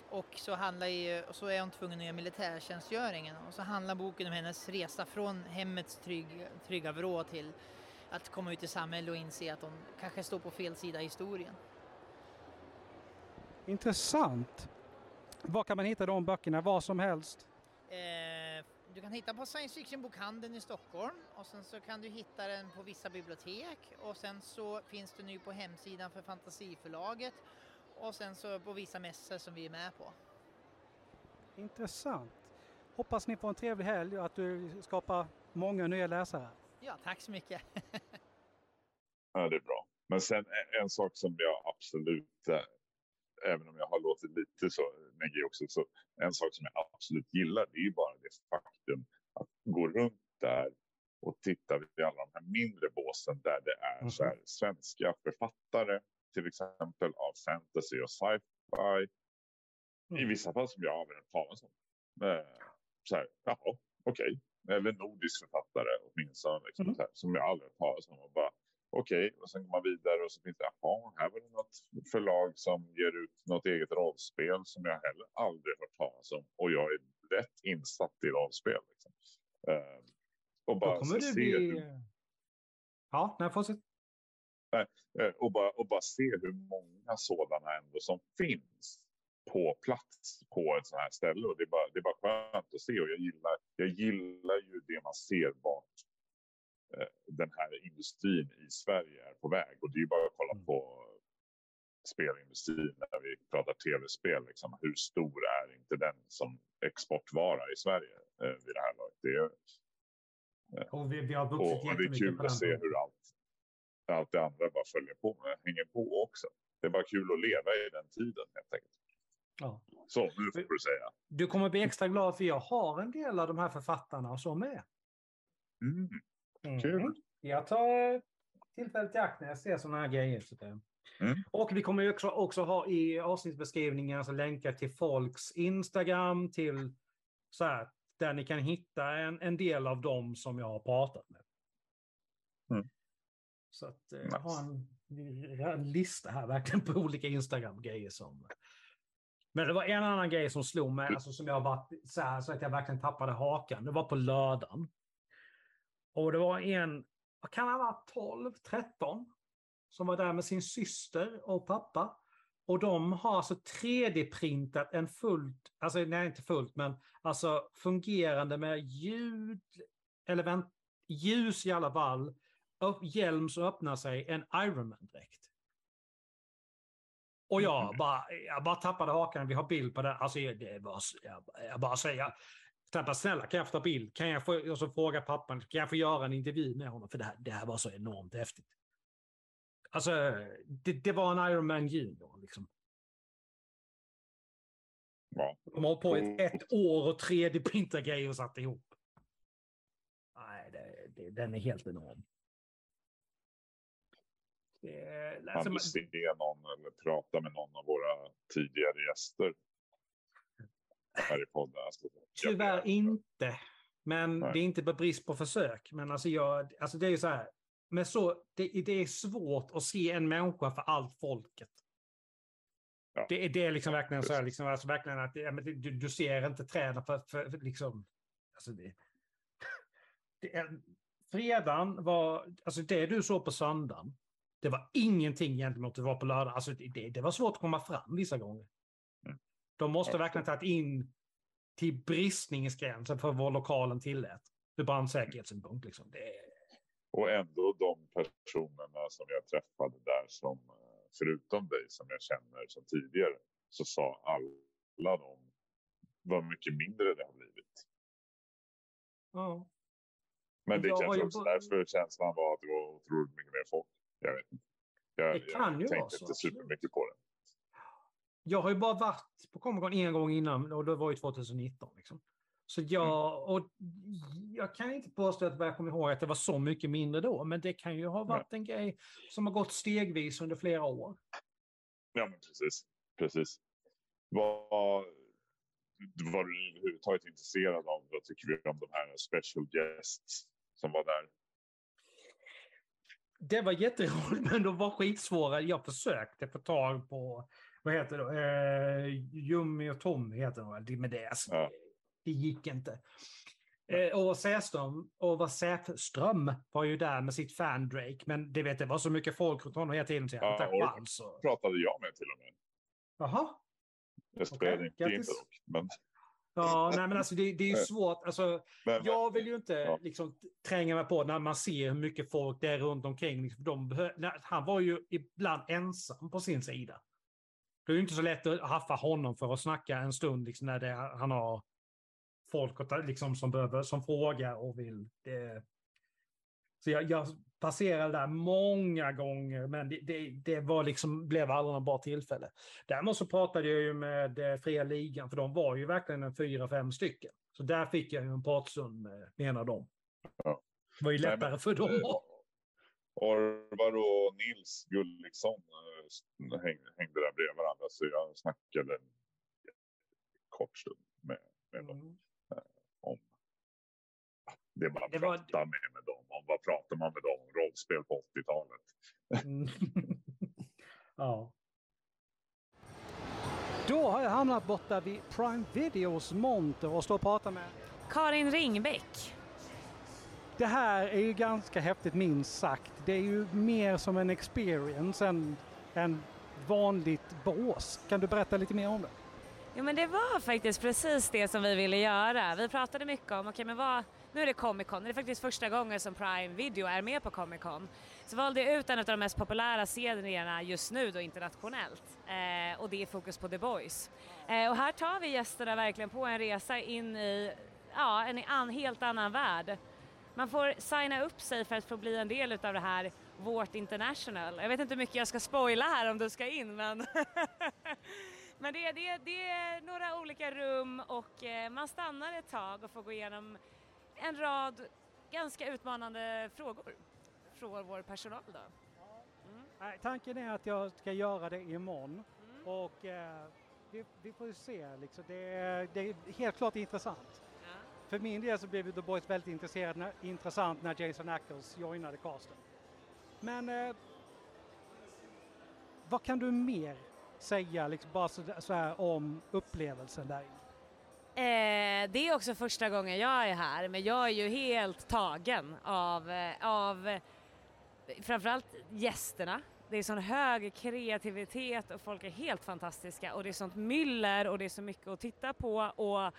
Och så, handlar ju, och så är hon tvungen att göra militärtjänstgöringen. Och så handlar boken om hennes resa från hemmets trygg, trygga vrå till att komma ut i samhället och inse att hon kanske står på fel sida i historien. Intressant. Var kan man hitta de böckerna? Var som helst? Eh, du kan hitta på Science Fiction-bokhandeln i Stockholm och sen så kan du hitta den på vissa bibliotek och sen så finns det nu på hemsidan för Fantasiförlaget och sen så på vissa mässor som vi är med på. Intressant. Hoppas ni får en trevlig helg och att du skapar många nya läsare. Ja, tack så mycket. Ja, det är bra. Men sen en, sak som jag absolut, även om jag har låtit lite så negg också, så en sak som jag absolut gillar det är ju bara det faktum att gå runt där och titta vid alla de här mindre båsen där det är så här, svenska författare, till exempel av fantasy och sci-fi. I vissa fall som jag aldrig hört talas om. Eh, Så här, jaha, okej. Eller nordisk författare åtminstone, liksom, så här, som jag aldrig hört talas om. Och bara, Okej, och sen går man vidare och så finns det, jaha, här var det något förlag som ger ut något eget rollspel som jag heller aldrig hört talas om. Och jag är rätt insatt i rollspel. Liksom. Eh, och Då bara kommer så du bli... hur Ja, nej, fortsätt. Eh, och, bara, och bara se hur många sådana ändå som finns på plats på ett sånt här ställe. Och det, är bara, det är bara skönt att se och jag gillar, jag gillar ju det man ser vart eh, den här industrin i Sverige är på väg. Och det är ju bara att kolla på spelindustrin när vi pratar tv-spel. Liksom, hur stor är inte den som exportvara i Sverige eh, vid det här laget? Det är, Och vi, vi har vuxit och det är jättemycket kul att se hur allt, allt det andra bara följer på, hänger på också. Det är bara kul att leva i den tiden helt enkelt. Ja. Så, nu får du säga. Du kommer bli extra glad för jag har en del av de här författarna som är. Mm. Mm. Kul. Jag tar tillfället i akt när jag ser sådana här grejer. Så. Mm. Och vi kommer ju också, också ha i avsnittsbeskrivningen alltså länkar till folks Instagram, till så här, där ni kan hitta en, en del av dem som jag har pratat med. Så att eh, jag har en, en lista här verkligen på olika Instagram-grejer som... Men det var en annan grej som slog mig, alltså som jag var så, här, så att jag verkligen tappade hakan. Det var på lördagen. Och det var en, vad kan han vara, 12, 13? Som var där med sin syster och pappa. Och de har alltså 3D-printat en fullt, alltså nej inte fullt, men alltså fungerande med ljud, eller vänt, ljus i alla fall, hjälm som öppnar sig, en Ironman-dräkt. Och jag bara, jag bara tappade hakan, vi har bild på det. Alltså det var, jag, jag bara säger, Tappa, snälla kan jag få ta bild? Kan jag få, och så fråga pappan, kan jag få göra en intervju med honom? För det här, det här var så enormt häftigt. Alltså, det, det var en Iron Man Junior liksom. Ja. De har på ett, ett år och 3D-printat grejer och satt ihop. Nej, det, det, den är helt enorm. Det, alltså, kan du se någon eller prata med någon av våra tidigare gäster? Här i podden. Alltså, Tyvärr inte. Men Nej. det är inte på brist på försök. Men alltså, jag, alltså det är ju så här. Men så, det, det är svårt att se en människa för allt folket. Ja. Det, det är liksom verkligen så här, liksom, alltså verkligen att ja, du, du ser inte träden för, för, för liksom... Alltså det, det är, fredagen var, alltså det du såg på söndagen, det var ingenting gentemot det var på lördag. Alltså det, det var svårt att komma fram vissa gånger. Mm. De måste ja. verkligen tagit in till bristningsgränsen för vad lokalen tillät. Ur brandsäkerhetssynpunkt. Liksom. Det... Och ändå de personerna som jag träffade där som, förutom dig som jag känner som tidigare, så sa alla de vad mycket mindre det har blivit. Ja. Men det kanske också bara... därför känslan var att det var otroligt mycket mer folk. Jag vet inte. Jag, det kan jag ju tänkte vara så. inte supermycket på det. Jag har ju bara varit på Comic Con en gång innan och det var ju 2019. Liksom. Så jag, Mm. och jag kan inte påstå att jag kommer ihåg att det var så mycket mindre då, men det kan ju ha varit en grej som har gått stegvis under flera år. Ja, men precis. precis. Vad var du överhuvudtaget intresserad av? Vad tycker vi om de här special guests som var där? Det var jätteroligt, men de var skitsvåra. Jag försökte få tag på, vad heter det, eh, Jummy och Tommy heter de väl, men det, alltså, Ja. det gick inte. Eh, och Säström, och Säfström var ju där med sitt fan Drake, men det, vet, det var så mycket folk runt honom hela tiden så jag hade inte chans. Pratade jag med till och med. Jaha. Grattis. Men, Ja, nej men alltså det, det är ju svårt. Alltså, Men- jag vill ju inte ja. liksom tränga mig på när man ser hur mycket folk det är runt omkring. Liksom, de han var ju ibland ensam på sin sida. Det är ju inte så lätt att haffa honom för att snacka en stund liksom, när det, han har folk liksom, som, behöver, som frågar och vill. Det, så jag, jag passerade där många gånger, men det, det, det var liksom, blev aldrig något bra tillfälle. Däremot så pratade jag ju med eh, Fria Ligan, för de var ju verkligen en fyra, fem stycken. Så där fick jag ju en pratstund med, med en av dem. Ja. Det var ju Nej, lättare men- för dem. Orvar och Nils Gulliksson eh, hängde, hängde där bredvid varandra så jag snackade en kort stund med, med dem. eh, Om det man Det var- pratar med, med dem. Om vad pratar man med dem om rollspel på 80-talet? Mm. ja. Då har jag hamnat borta vid Prime Videos monter och står och pratar med Karin Ringbäck. Det här är ju ganska häftigt minst sagt. Det är ju mer som en experience än en vanligt bås. Kan du berätta lite mer om det? Jo men det var faktiskt precis det som vi ville göra. Vi pratade mycket om, okej men vad, nu är det Comic Con, det är faktiskt första gången som Prime Video är med på Comic Con. Så valde jag ut en av de mest populära serierna just nu då internationellt eh, och det är fokus på The Boys. Eh, och här tar vi gästerna verkligen på en resa in i ja, en an, helt annan värld. Man får signa upp sig för att få bli en del utav det här Vårt International. Jag vet inte hur mycket jag ska spoila här om du ska in men Men det, det, det är några olika rum och eh, man stannar ett tag och får gå igenom en rad ganska utmanande frågor från vår personal då. Nej, tanken är att jag ska göra det imorgon och eh, vi, vi får se. Liksom. Det, är, det är helt klart intressant. För min del så blev The Boys väldigt intresserad, när, intressant när Jason Ackles joinade casten. Men eh, vad kan du mer säga liksom bara så, så här om upplevelsen där inne? Eh, det är också första gången jag är här, men jag är ju helt tagen av, eh, av eh, framförallt gästerna. Det är sån hög kreativitet och folk är helt fantastiska och det är sånt myller och det är så mycket att titta på och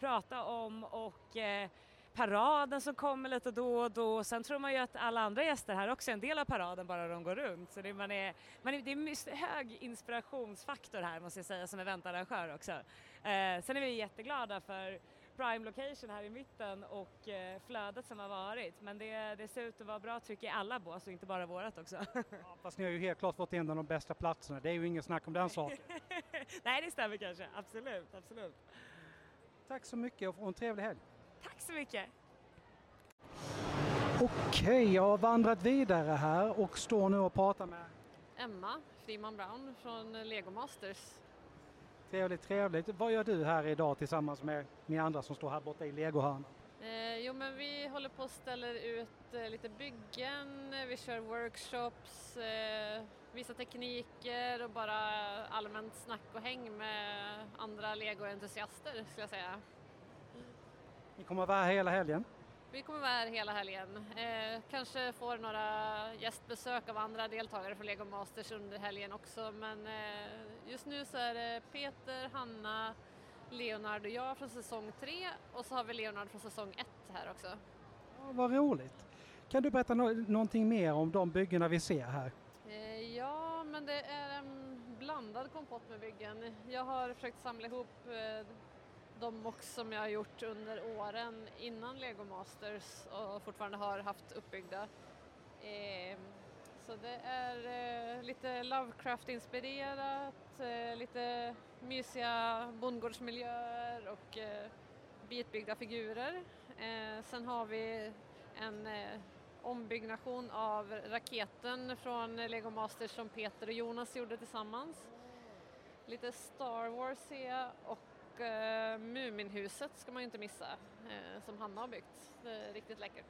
prata om och eh, paraden som kommer lite då och då. Sen tror man ju att alla andra gäster här också är en del av paraden bara de går runt. Så det, man är, man är, det är hög inspirationsfaktor här måste jag säga som eventarrangör också. Eh, sen är vi jätteglada för prime location här i mitten och eh, flödet som har varit. Men det, det ser ut att vara bra tryck i alla bås och inte bara vårat också. Ja, fast ni har ju helt klart fått en av de bästa platserna. Det är ju inget snack om den saken. Nej, det stämmer kanske. Absolut, absolut. Tack så mycket och en trevlig helg. Tack så mycket. Okej, jag har vandrat vidare här och står nu och pratar med Emma Friman Brown från Lego Masters. Trevligt, trevligt. Vad gör du här idag tillsammans med ni andra som står här borta i legohörnan? Eh, jo men vi håller på och ställer ut eh, lite byggen, vi kör workshops, eh, visar tekniker och bara allmänt snack och häng med andra legoentusiaster skulle jag säga. Ni kommer att vara här hela helgen? Vi kommer vara här hela helgen. Eh, kanske får några gästbesök av andra deltagare från Lego Masters under helgen också men eh, just nu så är det Peter, Hanna, Leonard och jag från säsong 3 och så har vi Leonard från säsong 1 här också. Ja, vad roligt. Kan du berätta no någonting mer om de byggena vi ser här? Eh, ja, men det är en blandad kompott med byggen. Jag har försökt samla ihop eh, de mox som jag har gjort under åren innan Lego Masters och fortfarande har haft uppbyggda. Eh, så det är eh, lite Lovecraft-inspirerat, eh, lite mysiga bondgårdsmiljöer och eh, bitbyggda figurer. Eh, sen har vi en eh, ombyggnation av raketen från Lego Masters som Peter och Jonas gjorde tillsammans. Lite Star Wars ser jag och och eh, Muminhuset ska man ju inte missa eh, som Hanna har byggt. Det är riktigt läckert.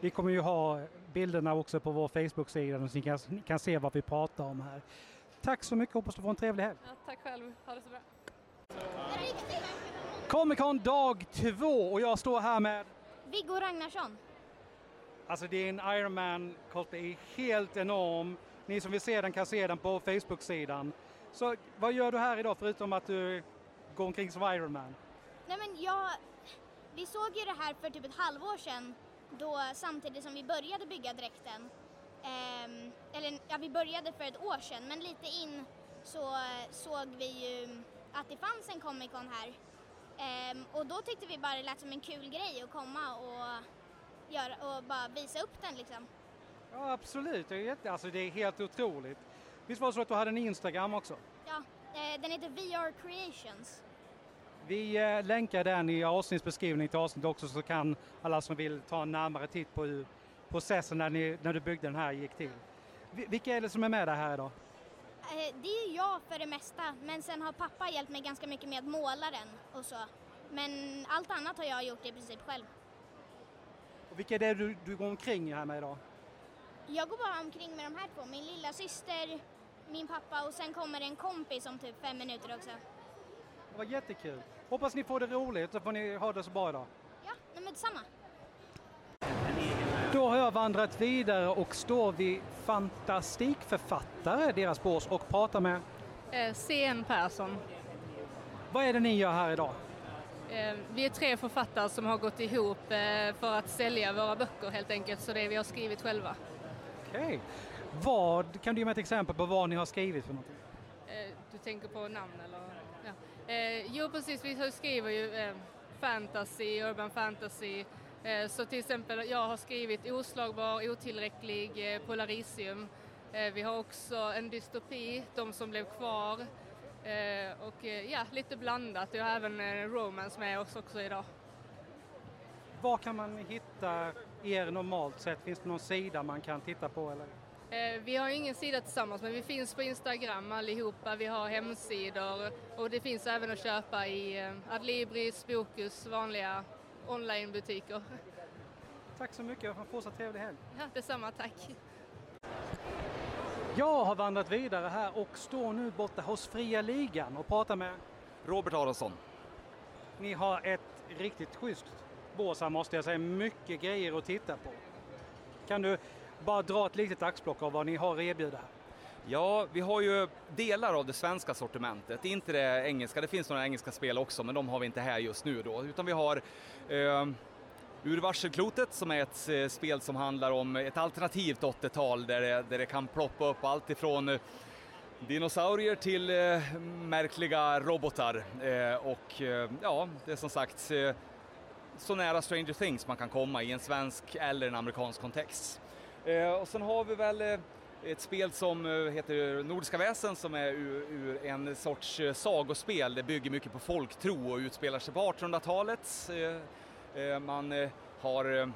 Vi kommer ju ha bilderna också på vår Facebook-sida så ni kan, ni kan se vad vi pratar om här. Tack så mycket, hoppas du får en trevlig helg. Ja, tack själv, ha det så bra. Comic Con dag två och jag står här med Viggo Ragnarsson. Alltså det är en Ironman det är helt enorm. Ni som vill se den kan se den på Facebook-sidan. Så vad gör du här idag förutom att du går omkring som Ironman? Nej men jag, vi såg ju det här för typ ett halvår sedan då samtidigt som vi började bygga dräkten. Um, eller ja, vi började för ett år sedan men lite in så såg vi ju att det fanns en Comic Con här. Um, och då tyckte vi bara det lät som en kul grej att komma och, göra, och bara visa upp den liksom. Ja absolut, det är, jätte, alltså, det är helt otroligt. Visst var det så att du hade en Instagram också? Ja, eh, den heter VR Creations. Vi eh, länkar den i avsnittsbeskrivningen till avsnittet också så kan alla som vill ta en närmare titt på hur processen när, ni, när du byggde den här gick till. Vilka är det som är med dig här idag? Eh, det är jag för det mesta, men sen har pappa hjälpt mig ganska mycket med att måla den och så. Men allt annat har jag gjort i princip själv. Och vilka är det du, du går omkring här med idag? Jag går bara omkring med de här två, min lilla syster, min pappa och sen kommer en kompis om typ fem minuter också. Det var jättekul. Hoppas ni får det roligt så får ni ha det så bra idag. Ja, nej men detsamma. Då har jag vandrat vidare och står vid Fantastikförfattare, deras bås, och pratar med eh, CN Persson. Vad är det ni gör här idag? Eh, vi är tre författare som har gått ihop eh, för att sälja våra böcker helt enkelt, så det vi har skrivit själva. Okej. Okay. Vad, kan du ge mig ett exempel på vad ni har skrivit för någonting? Eh, du tänker på namn eller? Ja. Eh, jo precis, vi skriver ju eh, fantasy, urban fantasy. Så till exempel jag har skrivit Oslagbar, Otillräcklig, eh, Polarisium. Vi har också en dystopi, De som blev kvar. och ja, lite blandat. Jag har även romance med oss också idag. Var kan man hitta er normalt sett? Finns det någon sida man kan titta på? Eller? Eh, vi har ingen sida tillsammans men vi finns på Instagram allihopa, vi har hemsidor och det finns även att köpa i eh, Adlibris, Bokus, vanliga onlinebutiker. Tack så mycket och fortsatt trevlig helg. Ja, detsamma, tack. Jag har vandrat vidare här och står nu borta hos Fria Ligan och pratar med Robert Aronsson. Ni har ett riktigt schysst bås här måste jag säga. Mycket grejer att titta på. Kan du bara dra ett litet axplock av vad ni har att erbjuda? Ja, vi har ju delar av det svenska sortimentet, inte det engelska. Det finns några engelska spel också, men de har vi inte här just nu då, utan vi har eh, Ur varselklotet som är ett eh, spel som handlar om ett alternativt 80-tal där det, där det kan ploppa upp allt ifrån eh, dinosaurier till eh, märkliga robotar. Eh, och eh, ja, det är som sagt eh, så nära Stranger Things man kan komma i en svensk eller en amerikansk kontext. Eh, och sen har vi väl eh, ett spel som eh, heter Nordiska väsen som är ur, ur en sorts sagospel. Det bygger mycket på folktro och utspelar sig på 1800-talet. Man har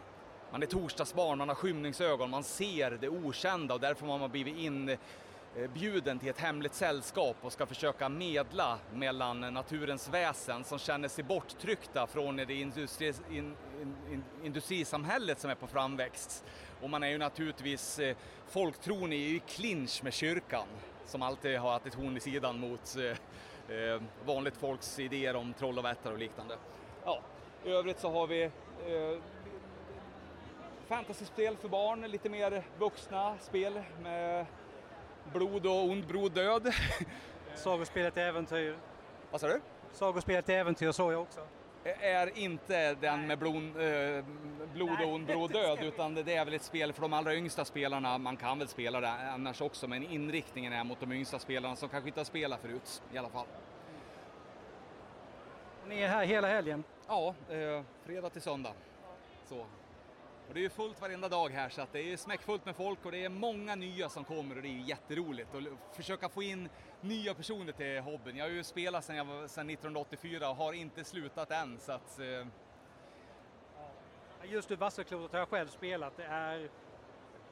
man är torsdagsbarn, man har skymningsögon, man ser det okända och därför har man blivit inbjuden till ett hemligt sällskap och ska försöka medla mellan naturens väsen som känner sig borttryckta från det industri, in, in, industrisamhället som är på framväxt. Och man är ju naturligtvis, eh, folktron är ju i clinch med kyrkan som alltid har haft ett horn i sidan mot eh, eh, vanligt folks idéer om troll och vättar och liknande. Ja, i övrigt så har vi eh, fantasyspel för barn, lite mer vuxna spel med blod och ond bror död. Sagospelet Äventyr. Vad sa du? Sagospelet Äventyr såg jag också. Är inte den med blod, eh, blod och ond bror död utan det är väl ett spel för de allra yngsta spelarna. Man kan väl spela det annars också men inriktningen är mot de yngsta spelarna som kanske inte har spelat förut i alla fall. Ni är här hela helgen? Ja, eh, fredag till söndag. Så. Och det är ju fullt varenda dag här så att det är smäckfullt med folk och det är många nya som kommer och det är ju jätteroligt. Och l- försöka få in nya personer till hobbyn. Jag har ju spelat sedan, jag var, sedan 1984 och har inte slutat än så att eh, Just ur Vasselklotet har jag själv spelat. Det är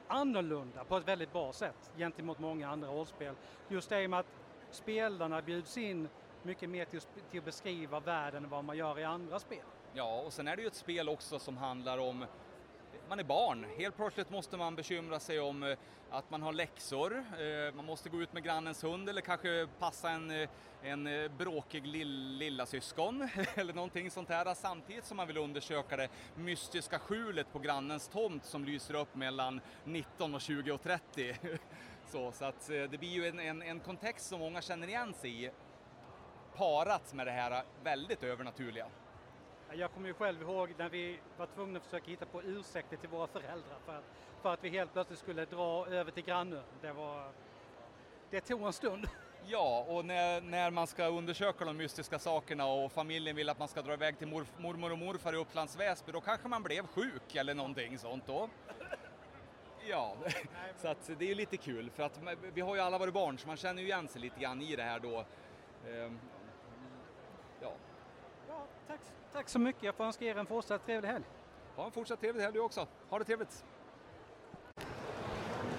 annorlunda på ett väldigt bra sätt gentemot många andra rollspel. Just det med att spelarna bjuds in mycket mer till, till att beskriva världen än vad man gör i andra spel. Ja, och sen är det ju ett spel också som handlar om man är barn. Helt plötsligt måste man bekymra sig om eh, att man har läxor. Eh, man måste gå ut med grannens hund eller kanske passa en, eh, en bråkig lill, lilla syskon eller någonting sånt här. Samtidigt som man vill undersöka det mystiska skjulet på grannens tomt som lyser upp mellan 19 och 20 och 30. Så, så att det blir ju en, en, en kontext som många känner igen sig i parat med det här väldigt övernaturliga. Jag kommer ju själv ihåg när vi var tvungna att försöka hitta på ursäkter till våra föräldrar för att, för att vi helt plötsligt skulle dra över till grannön. Det var... Det tog en stund. Ja, och när, när man ska undersöka de mystiska sakerna och familjen vill att man ska dra iväg till mor, mormor och morfar i Upplands Väsby, då kanske man blev sjuk eller någonting sånt då. Ja, så att det är ju lite kul för att vi har ju alla varit barn så man känner ju igen sig lite grann i det här då. Ja, tack, tack så mycket. Jag får önska er en fortsatt trevlig helg. ha en fortsatt trevlig helg du också. Ha det trevligt!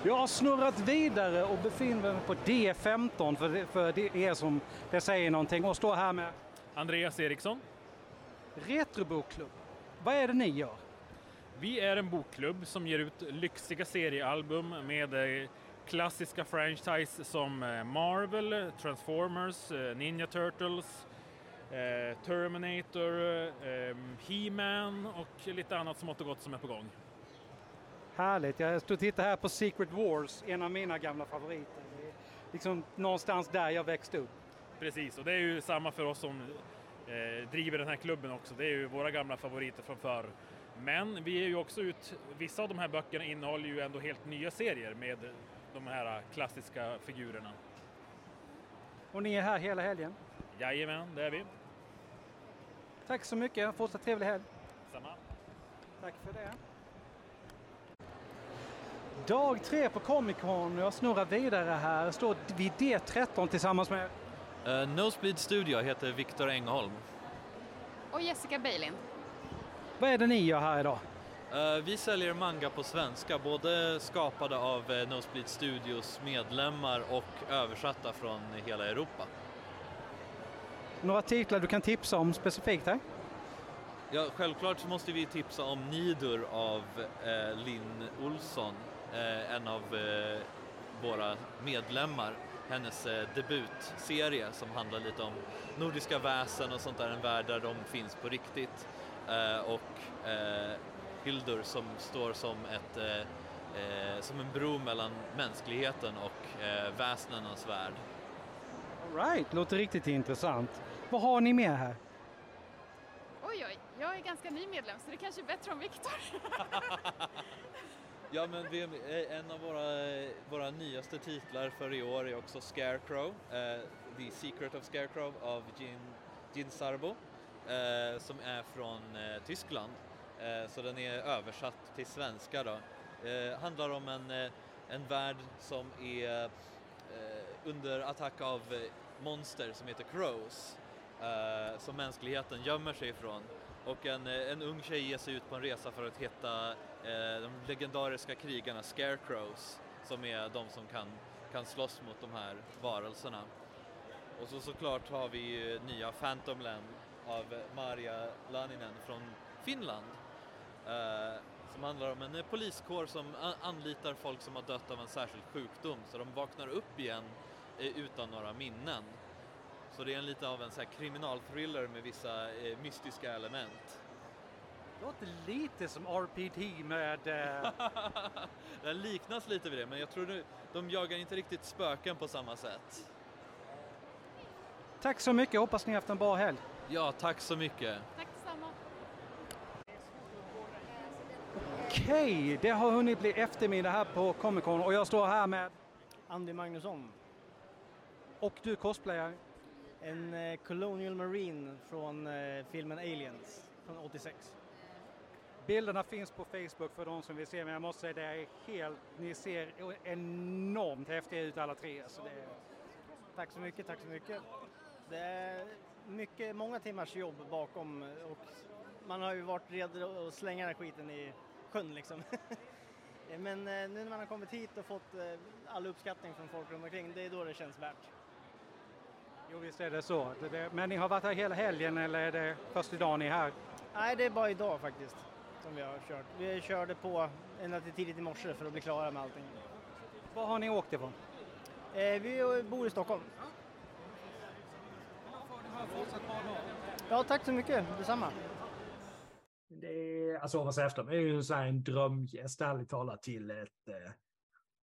Jag har snurrat vidare och befinner mig på D15 för, det, för det er som det säger någonting och står här med Andreas Eriksson. Retrobokklubb. Vad är det ni gör? Vi är en bokklubb som ger ut lyxiga seriealbum med eh, klassiska franchise som eh, Marvel, Transformers, eh, Ninja Turtles, Terminator, eh, He-Man och lite annat smått och gott som är på gång. Härligt. Jag står och tittar här på Secret Wars, en av mina gamla favoriter. Det är liksom någonstans där jag växte upp. Precis, och det är ju samma för oss som eh, driver den här klubben också. Det är ju våra gamla favoriter från förr. Men vi ger ju också ut, vissa av de här böckerna innehåller ju ändå helt nya serier med de här klassiska figurerna. Och ni är här hela helgen. Jajamän, det är vi. Tack så mycket. Fortsatt trevlig helg. Samma. Tack för det. Dag tre på Comic Con. Jag snurrar vidare här. Jag står vid D13 tillsammans med Uh, Nosebleed Studio heter Viktor Engholm. Och Jessica Bailin. Vad är det ni gör här idag? Uh, vi säljer manga på svenska, både skapade av uh, Nosebleed Studios medlemmar och översatta från hela Europa. Några titlar du kan tipsa om specifikt här? Ja, självklart så måste vi tipsa om Nidur av eh, Linn Olsson, eh, en av eh, våra medlemmar hennes eh, debutserie som handlar lite om nordiska väsen och sånt där, en värld där de finns på riktigt. Eh, och eh, Hildur som står som, ett, eh, som en bro mellan mänskligheten och eh, väsnenas värld. Right, låter riktigt intressant. Vad har ni med här? Oj, oj, jag är ganska ny medlem så det kanske är bättre om Viktor. Ja, men vi, en av våra, våra nyaste titlar för i år är också Scarecrow, eh, The Secret of Scarecrow av Gin, Gin Sarbo, eh, som är från eh, Tyskland. Eh, så den är översatt till svenska då. Eh, handlar om en, eh, en värld som är under attack av monster som heter Crows, Eh, som mänskligheten gömmer sig ifrån. Och en, eh, en ung tjej ger sig ut på en resa för att hitta eh, de legendariska krigarna Scarecrows som är de som kan, kan slåss mot de här varelserna. Och så såklart har vi nya Phantomland av Maria Laninen från Finland eh, som handlar om en poliskår som anlitar folk som har dött av en särskild sjukdom så de vaknar upp igen eh, utan några minnen. Så det är en lite av en så här kriminalthriller med vissa eh, mystiska element. Det låter lite som RPT med... Eh... Den liknas lite vid det, men jag tror de, de jagar inte riktigt spöken på samma sätt. Tack så mycket, hoppas ni har haft en bra helg. Ja, tack så mycket. Tack detsamma. Okej, det har hunnit bli eftermiddag här på Comic Con och jag står här med Andy Magnusson. Och du cosplayar? En eh, Colonial Marine från eh, filmen Aliens från 86. Bilderna finns på Facebook för de som vill se, men jag måste säga det är helt, ni ser enormt häftiga ut alla tre. Så det är... Tack så mycket, tack så mycket. Det är mycket, många timmars jobb bakom och man har ju varit redo att slänga den här skiten i sjön liksom. Men eh, nu när man har kommit hit och fått all uppskattning från folk runt omkring, det är då det känns värt. Jo visst är det så. Men ni har varit här hela helgen eller är det första dagen ni är här? Nej, det är bara idag faktiskt som vi har kört. Vi körde på ända till tidigt i morse för att bli klara med allting. Var har ni åkt ifrån? Eh, vi bor i Stockholm. Ja, tack så mycket. Detsamma. Det är, alltså vad efter, det är ju en drömgäst ärligt talat till ett eh,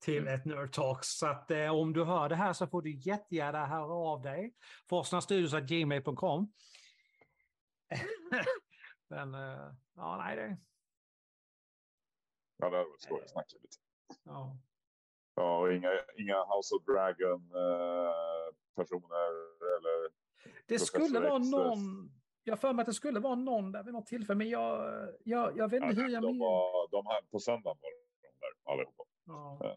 till mm. ett Nerd Talks. Så att eh, om du hör det här så får du jättegärna höra av dig. Forsnastudios.gmail.com Men eh, ja, nej det... Ja, det hade varit skoj att snacka lite. Ja. Ja, och inga, inga House of Dragon eh, personer eller... Det skulle vara någon... Jag för mig att det skulle vara någon där vid något tillfälle, men jag, jag, jag vet inte ja, hur jag... De, var, de här på söndagen var de där allihopa. Ja.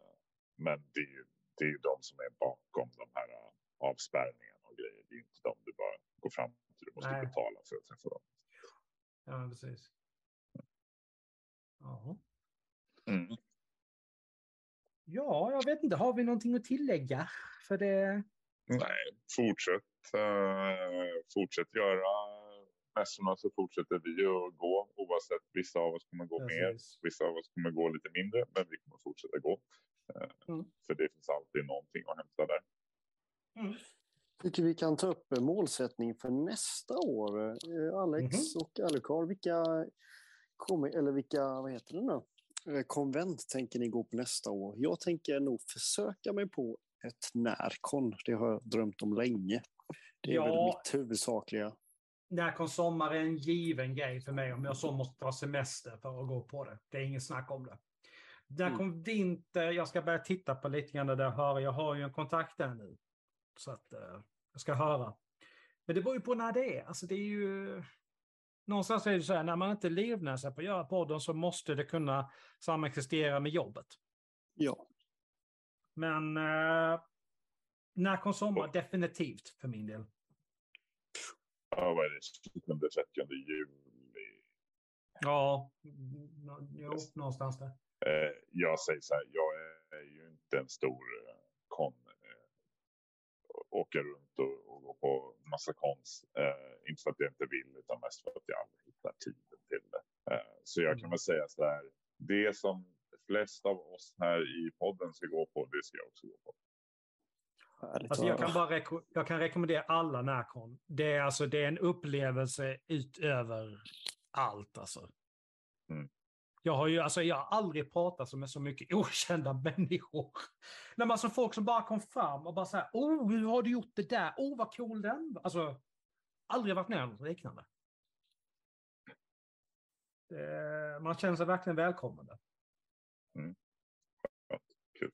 Eh, men det är ju det är de som är bakom de här eh, avspärrningarna och grejer. Det är inte de du bara går fram till. Du måste Nej. betala för att träffa dem. Ja, precis. Jaha. Mm. Ja, jag vet inte. Har vi någonting att tillägga? För det... Nej, fortsätt. Uh, fortsätt göra mässorna så fortsätter vi att gå oavsett. Vissa av oss kommer gå Precis. mer, vissa av oss kommer gå lite mindre, men vi kommer fortsätta gå. Uh, mm. För det finns alltid någonting att hämta där. Mm tycker vi kan ta upp målsättning för nästa år. Eh, Alex mm och Alucard, vilka, eller vilka vad heter det nu? Eh, konvent tänker ni gå på nästa år? Jag tänker nog försöka mig på ett närkon. Det har jag drömt om länge. Det är ja. väl mitt huvudsakliga. Närkon sommar är en given grej för mig om jag så måste ta semester för att gå på det. Det är inget snack om det. Närkon mm. vinter, jag ska börja titta på lite grann där jag hör. Jag har ju en kontakt där nu. Så att uh, jag ska höra. Men det beror ju på när det är. Alltså det är ju... Någonstans är det så här, när man inte livnär sig på att göra podden så måste det kunna samexistera med jobbet. Ja. Men uh, när kom sommar? Definitivt för min del. Ja, vad är det? 20 30 juli? Ja, jo, någonstans där. Eh, jag säger så här, jag är ju inte en stor kon åka runt och, och gå på massa konst. Eh, inte för att jag inte vill, utan mest för att jag aldrig hittar tiden till det. Eh, så jag kan mm. väl säga så här, det som flest av oss här i podden ska gå på, det ska jag också gå på. Alltså jag, kan bara reko- jag kan rekommendera alla Närcon. Det är, alltså, det är en upplevelse utöver allt. Alltså. Mm. Jag har ju alltså, jag har aldrig pratat med så mycket okända människor. När man som folk som bara kom fram och bara så här, oh, hur har du gjort det där? Oh, vad cool den var." Alltså, aldrig varit med om något liknande. Det, man känner sig verkligen välkommen. där. Mm. Ja, kul.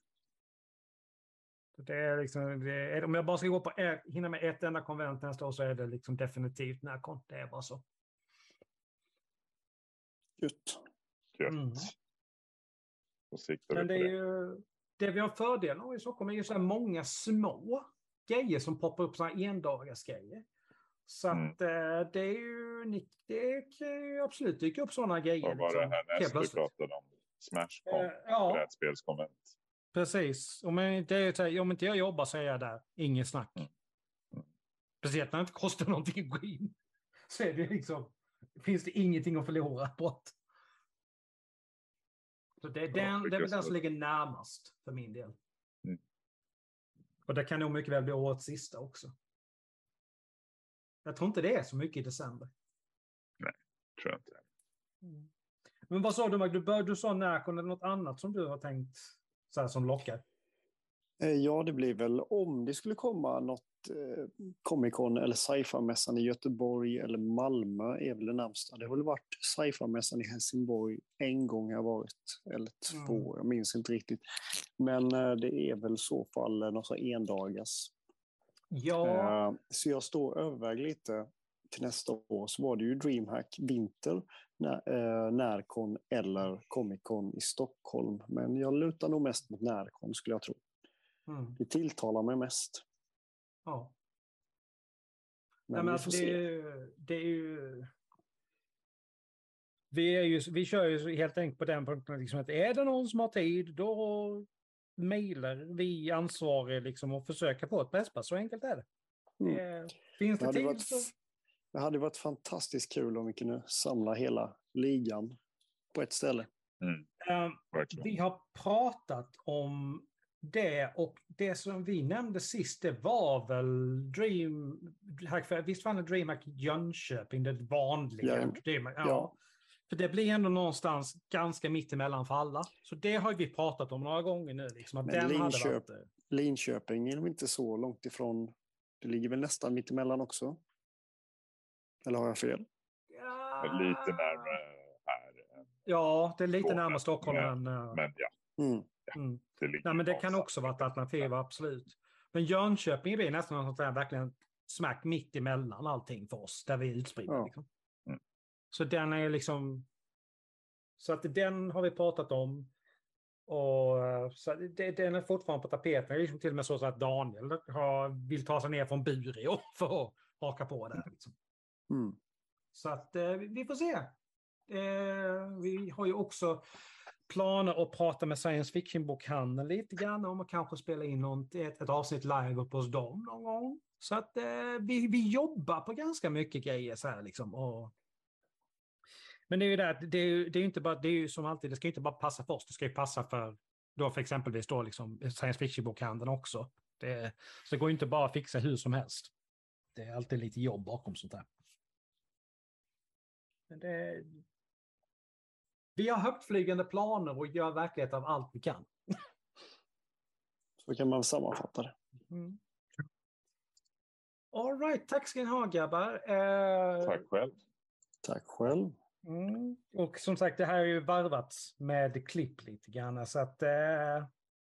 Det är liksom, det är, om jag bara ska gå på hinna med ett enda konvent nästa år så är det liksom definitivt Närcon. Det är bara så. Gött. Gött. Mm. Men det är det. ju, det vi har fördel av i Stockholm är ju så här många små grejer som poppar upp, så här endagarsgrejer. Så Mm. att eh, det är ju, det kan ju absolut dyka upp sådana grejer. Vad var det liksom, helt härnäst du plötsligt. pratade om? Smashcon, Eh, ja. brädspelskonvent. Precis. Om, jag, det är, så här, om inte jag jobbar så är jag där. Inget snack. Speciellt när det inte kostar någonting att gå in. Så är det liksom, finns det ingenting att förlora på det. Så det, är- det är väl den som ligger närmast för min del. Mm. Och det kan nog mycket väl bli årets sista också. Jag tror inte det är så mycket i december. Tror jag inte. Men vad sa du, Mag? Du, bör, du sa Närcon eller något annat som du har tänkt så här, som lockar? Eh, Ja, det blir väl om det skulle komma något eh, Comic Con eller sci-fi-mässan i Göteborg eller Malmö är väl det närmsta. Det har väl varit sci-fi-mässan i Helsingborg en gång har jag varit, eller två, jag minns inte riktigt. Men eh, det är väl i så fall eh, något så endagars. Ja. Eh, Så jag står och överväger lite till nästa år. Så var det ju DreamHack Vinter, när, Närcon eller Comic Con i Stockholm. Men jag lutar nog mest mot Närcon skulle jag tro. Mm. Det tilltalar mig mest. Ja. Men, Nej, men alltså, det, är se. ju, det är ju... Vi, är ju, vi kör ju helt enkelt på den punkten liksom att är det någon som har tid då mejlar vi ansvariga liksom och försöker få ett bästpass. Så enkelt är det. Mm. det finns det, Det tid varit, så... det hade varit fantastiskt kul om vi kunde samla hela ligan på ett ställe. Ehm, vi har pratat om det och det som vi nämnde sist det var väl för visst var det DreamHack Jönköping, det vanliga Ja. DreamHack? Ja. Ja. För det blir ändå någonstans ganska mittemellan för alla. Så det har vi pratat om några gånger nu. Liksom, att Men den hade Linköp, varit, eh, Linköping är nog inte så långt ifrån. Det ligger väl nästan mittemellan också? Eller har jag fel? Lite närmare här. ja, det är lite närmare Stockholm Men- än... eh, Men ja, Mm. Mm. Nej, men det kan också vara ett alternativ, absolut. Men Jönköping blir nästan något där verkligen smack mitt emellan allting för oss, där vi är utspridda. Ja. Liksom. Mm. Så den är liksom... Så att den har vi pratat om. Och så det, den är fortfarande på tapeten. Det är liksom till och med så att Daniel har, vill ta sig ner från Bureå för att haka på där. Liksom. Mm. Så att eh, vi får se. Eh, vi har ju också planer att prata med science fiction-bokhandeln lite grann om att kanske spela in något, ett, ett avsnitt live uppe hos dem någon gång. Så att eh, vi, vi jobbar på ganska mycket grejer så här liksom. Och... Men det är ju det, att det är ju det är ju inte bara, det är ju som alltid, det ska ju inte bara passa för oss, det ska ju passa för då för exempelvis då liksom science fiction-bokhandeln också. Det, så det går ju inte bara att fixa hur som helst. Det är alltid lite jobb bakom sånt där. Men det, vi har högtflygande planer och gör verklighet av allt vi kan. Så kan man sammanfatta det. Mm. All right, tack ska ni ha grabbar. Eh, Tack själv. Tack själv. Mm. Och som sagt, det här är ju varvats med klipp lite grann. Så att eh,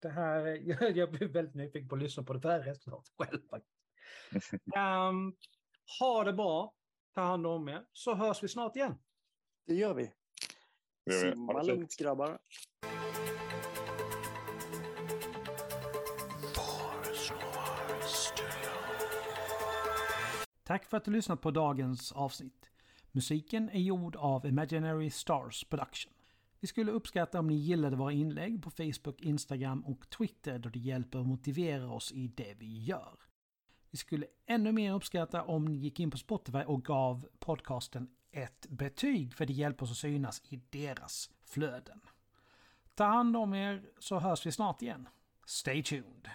det här, jag blir väldigt nyfiken på att lyssna på det här resultatet själv. Ehm, ha det bra, ta hand om er, så hörs vi snart igen. Det gör vi. Det gör vi. Ha det Simma lugnt grabbar. Tack för att du lyssnat på dagens avsnitt. Musiken är gjord av Imaginary Stars Production. Vi skulle uppskatta om ni gillade våra inlägg på Facebook, Instagram och Twitter då det hjälper att motivera oss i det vi gör. Vi skulle ännu mer uppskatta om ni gick in på Spotify och gav podcasten ett betyg för det hjälper oss att synas i deras flöden. Ta hand om er så hörs vi snart igen. Stay tuned!